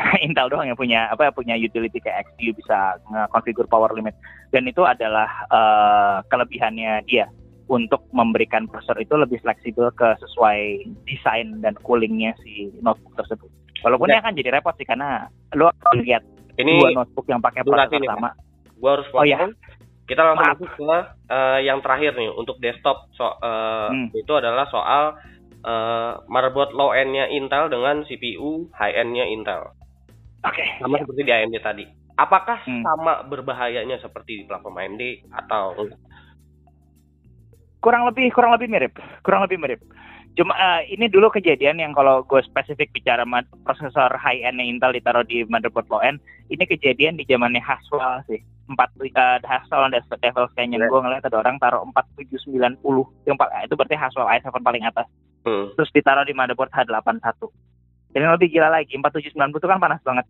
Intel doang yang punya apa punya utility kayak XPU bisa nge-configure power limit dan itu adalah uh, kelebihannya dia untuk memberikan prosesor itu lebih fleksibel ke sesuai desain dan coolingnya si notebook tersebut. Walaupun ya. ini akan jadi repot sih karena lo lihat ini dua notebook yang pakai prosesor sama. Gua harus potong. Oh, ya. Kita langsung masuk ke uh, yang terakhir nih untuk desktop. So uh, hmm. itu adalah soal uh, motherboard low end-nya Intel dengan CPU high end-nya Intel. Oke. Okay, sama ya. seperti di AMD tadi. Apakah hmm. sama berbahayanya seperti di platform AMD atau kurang lebih kurang lebih mirip, kurang lebih mirip. Cuma uh, ini dulu kejadian yang kalau gue spesifik bicara prosesor high end Intel ditaruh di motherboard low end, ini kejadian di zamannya Haswell sih. Empat uh, Haswell dan Devil Canyon gue ngeliat ada orang taruh 4790 yang itu berarti Haswell i7 paling atas. Hmm. Terus ditaruh di motherboard H81 jadi lebih gila lagi 4790 itu kan panas banget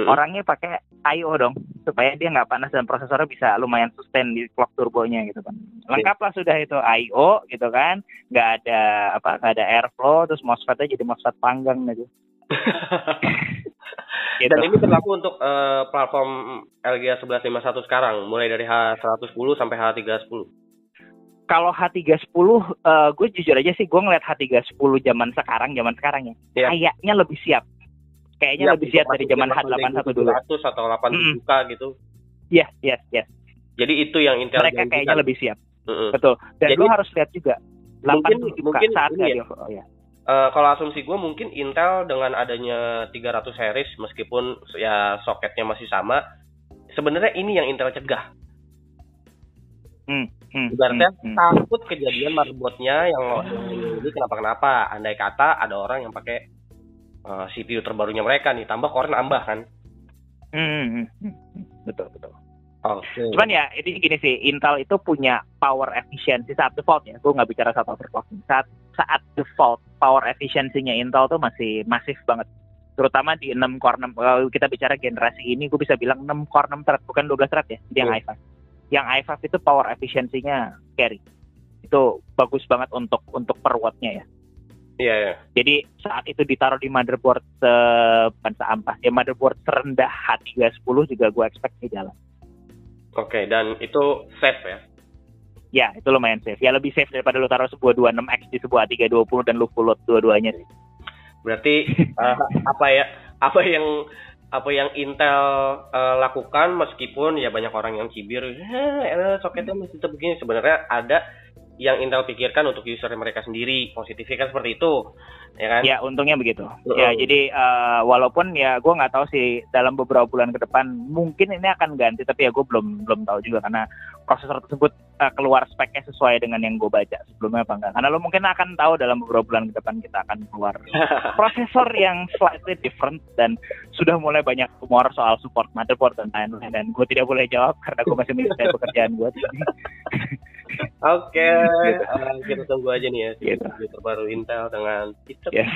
hmm. orangnya pakai I/O dong supaya dia nggak panas dan prosesornya bisa lumayan sustain di clock turbonya gitu kan lengkaplah sudah itu I/O gitu kan nggak ada apa nggak ada airflow terus MOSFETnya jadi MOSFET panggang gitu gitu. Dan ini berlaku untuk uh, platform LGA 1151 sekarang, mulai dari H110 sampai H310 kalau H310 uh, gue jujur aja sih gue ngeliat H310 zaman sekarang zaman sekarang ya yeah. kayaknya lebih siap kayaknya ya, lebih siap dari zaman H81 dulu atau 8 mm -hmm. gitu iya yes yes yes Jadi itu yang Intel Mereka janjikan. kayaknya lebih siap. Mm-mm. Betul. Dan Jadi- lu harus lihat juga. Mungkin- 87K mungkin saat ini nggak ya. dia- oh, ya. Eh, kalau asumsi gue mungkin Intel dengan adanya 300 series meskipun ya soketnya masih sama, sebenarnya ini yang Intel cegah. Hmm, Ibaratnya hmm, hmm. takut kejadian motherboardnya yang lo yang ini kenapa kenapa. Andai kata ada orang yang pakai eh, CPU terbarunya mereka nih, tambah core nambah kan. Hmm, hmm, hmm. Betul, betul. Oke. Cuman ya, ini gini sih, Intel itu punya power efficiency saat default ya. Gue nggak bicara saat overclocking. Saat saat default, power efisiensinya Intel tuh masih masif banget. Terutama di 6 core 6. Kalau kita bicara generasi ini, gue bisa bilang 6 core 6 thread, bukan 12 thread ya. Yang Hmm. i5. Yang i5 itu power efisiensinya carry. Itu bagus banget untuk untuk per watt-nya ya. Iya, iya. Jadi saat itu ditaruh di motherboard se bukan seampas, ya motherboard serendah H310 juga gue expect dia jalan. Oke, dan itu safe ya. Ya, itu lumayan safe. Ya lebih safe daripada lu taruh sebuah 26X di sebuah 320 dan lu full load dua-duanya sih. Berarti eh, apa ya? Apa yang apa yang Intel eh, lakukan meskipun ya banyak orang yang cibir, eh, soketnya masih tetap begini. Sebenarnya ada yang Intel pikirkan untuk user mereka sendiri. Positifnya kan seperti itu, ya kan? Ya, untungnya begitu. Heeh. Ya, jadi eh, walaupun ya gue nggak tahu sih dalam beberapa bulan ke depan mungkin ini akan ganti, tapi ya gue belum belum tahu juga karena prosesor tersebut eh, keluar speknya sesuai dengan yang gue baca sebelumnya apa enggak. Karena lo mungkin akan tahu dalam beberapa bulan ke depan kita akan keluar prosesor yang slightly different dan sudah mulai banyak rumor soal support motherboard dan lain-lain dan gue tidak boleh jawab karena gue masih menyelesaikan pekerjaan gue. Oke, eh, kita tunggu aja nih ya Gitu. Terbaru Intel dengan chipset. Ya.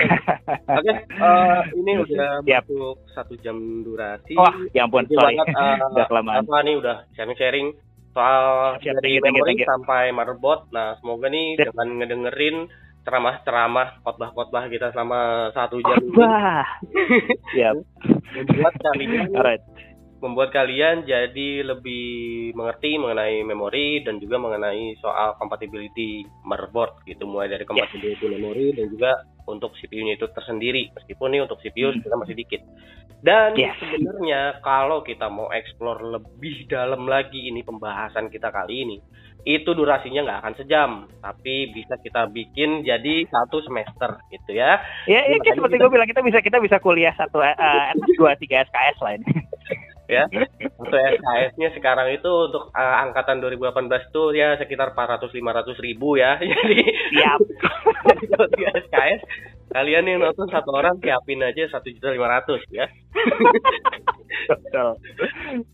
Oke, eh, ini udah Siap. masuk satu jam durasi. Wah, ya ampun, sorry. banget, eh, Udah kelamaan. apa nih udah sharing-sharing soal Siap, dari thank you, you. sampai motherboard. Nah, semoga nih Sip. dengan ngedengerin ceramah-ceramah khotbah-khotbah kita selama satu jam Wah. Siap. membuat kalian Alright. Membuat kalian jadi lebih mengerti mengenai memori dan juga mengenai soal compatibility motherboard gitu mulai dari compatibility memori dan juga untuk CPU-nya itu tersendiri meskipun nih untuk CPU Hmm. kita masih dikit dan Yes. sebenarnya kalau kita mau explore lebih dalam lagi ini pembahasan kita kali ini itu durasinya nggak akan sejam tapi bisa kita bikin jadi satu semester gitu ya Ya, ya seperti kita- gue bilang kita bisa kita bisa kuliah satu eh, dua tiga SKS lah ini. Ya untuk SKS-nya sekarang itu untuk uh, angkatan 2018 tuh ya sekitar 400 500 ribu ya jadi Siap. jadi kalau SKS kalian yang nonton satu orang siapin aja satu juta lima ratus ya Betul.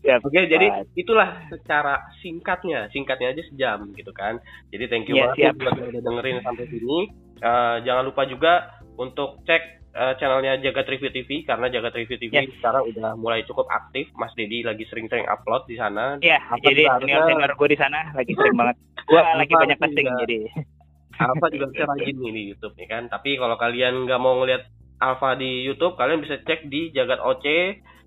Siap. oke jadi itulah secara singkatnya singkatnya aja sejam gitu kan jadi thank you Iya, banget siap. buat udah dengerin sampai sini Uh, jangan lupa juga untuk cek uh, channelnya Jagat Review TV karena Jagat Review TV Yes. sekarang udah mulai cukup aktif Mas Dedi lagi sering-sering upload di sana Ya, Apa jadi juga senior harusnya- senior gue di sana lagi sering banget. Gue lagi banyak juga- jadi. Alpha juga bisa rajin nih di YouTube nih kan. Tapi kalau kalian nggak mau ngeliat Alpha di YouTube, kalian bisa cek di Jagat OC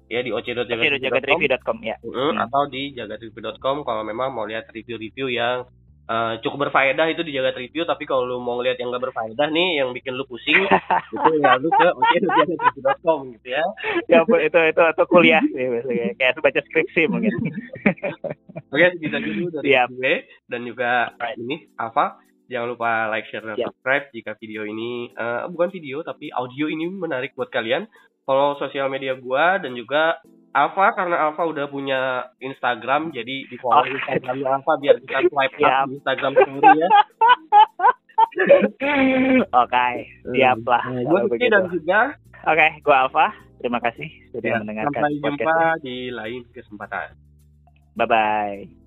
ya di oc.jagatreview.com jagatreview.com ya. Mm, Hmm. atau di jagatreview.com kalau memang mau lihat review-review yang eh, cukup berfaedah itu di Jagat Review tapi kalau lu mau ngeliat yang nggak berfaedah nih yang bikin lu pusing itu ya lu ke oc.jagatreview.com gitu ya ya itu itu itu kuliah sih biasanya. Kayak baca skripsi mungkin. oke segitu dulu dari Siap. gue dan juga Right. ini Alpha jangan lupa like share dan Siap. subscribe jika video ini eh, bukan video tapi audio ini menarik buat kalian follow sosial media gua dan juga Alpha karena Alpha udah punya Instagram jadi di follow Oke. Instagramnya Alpha biar bisa swipe up di Instagram sendiri ya Oke, siap lah. Gue Rizky begitu. dan juga Oke, gue Alfa. Terima kasih sudah ya, mendengarkan sampai jumpa di lain kesempatan Bye bye.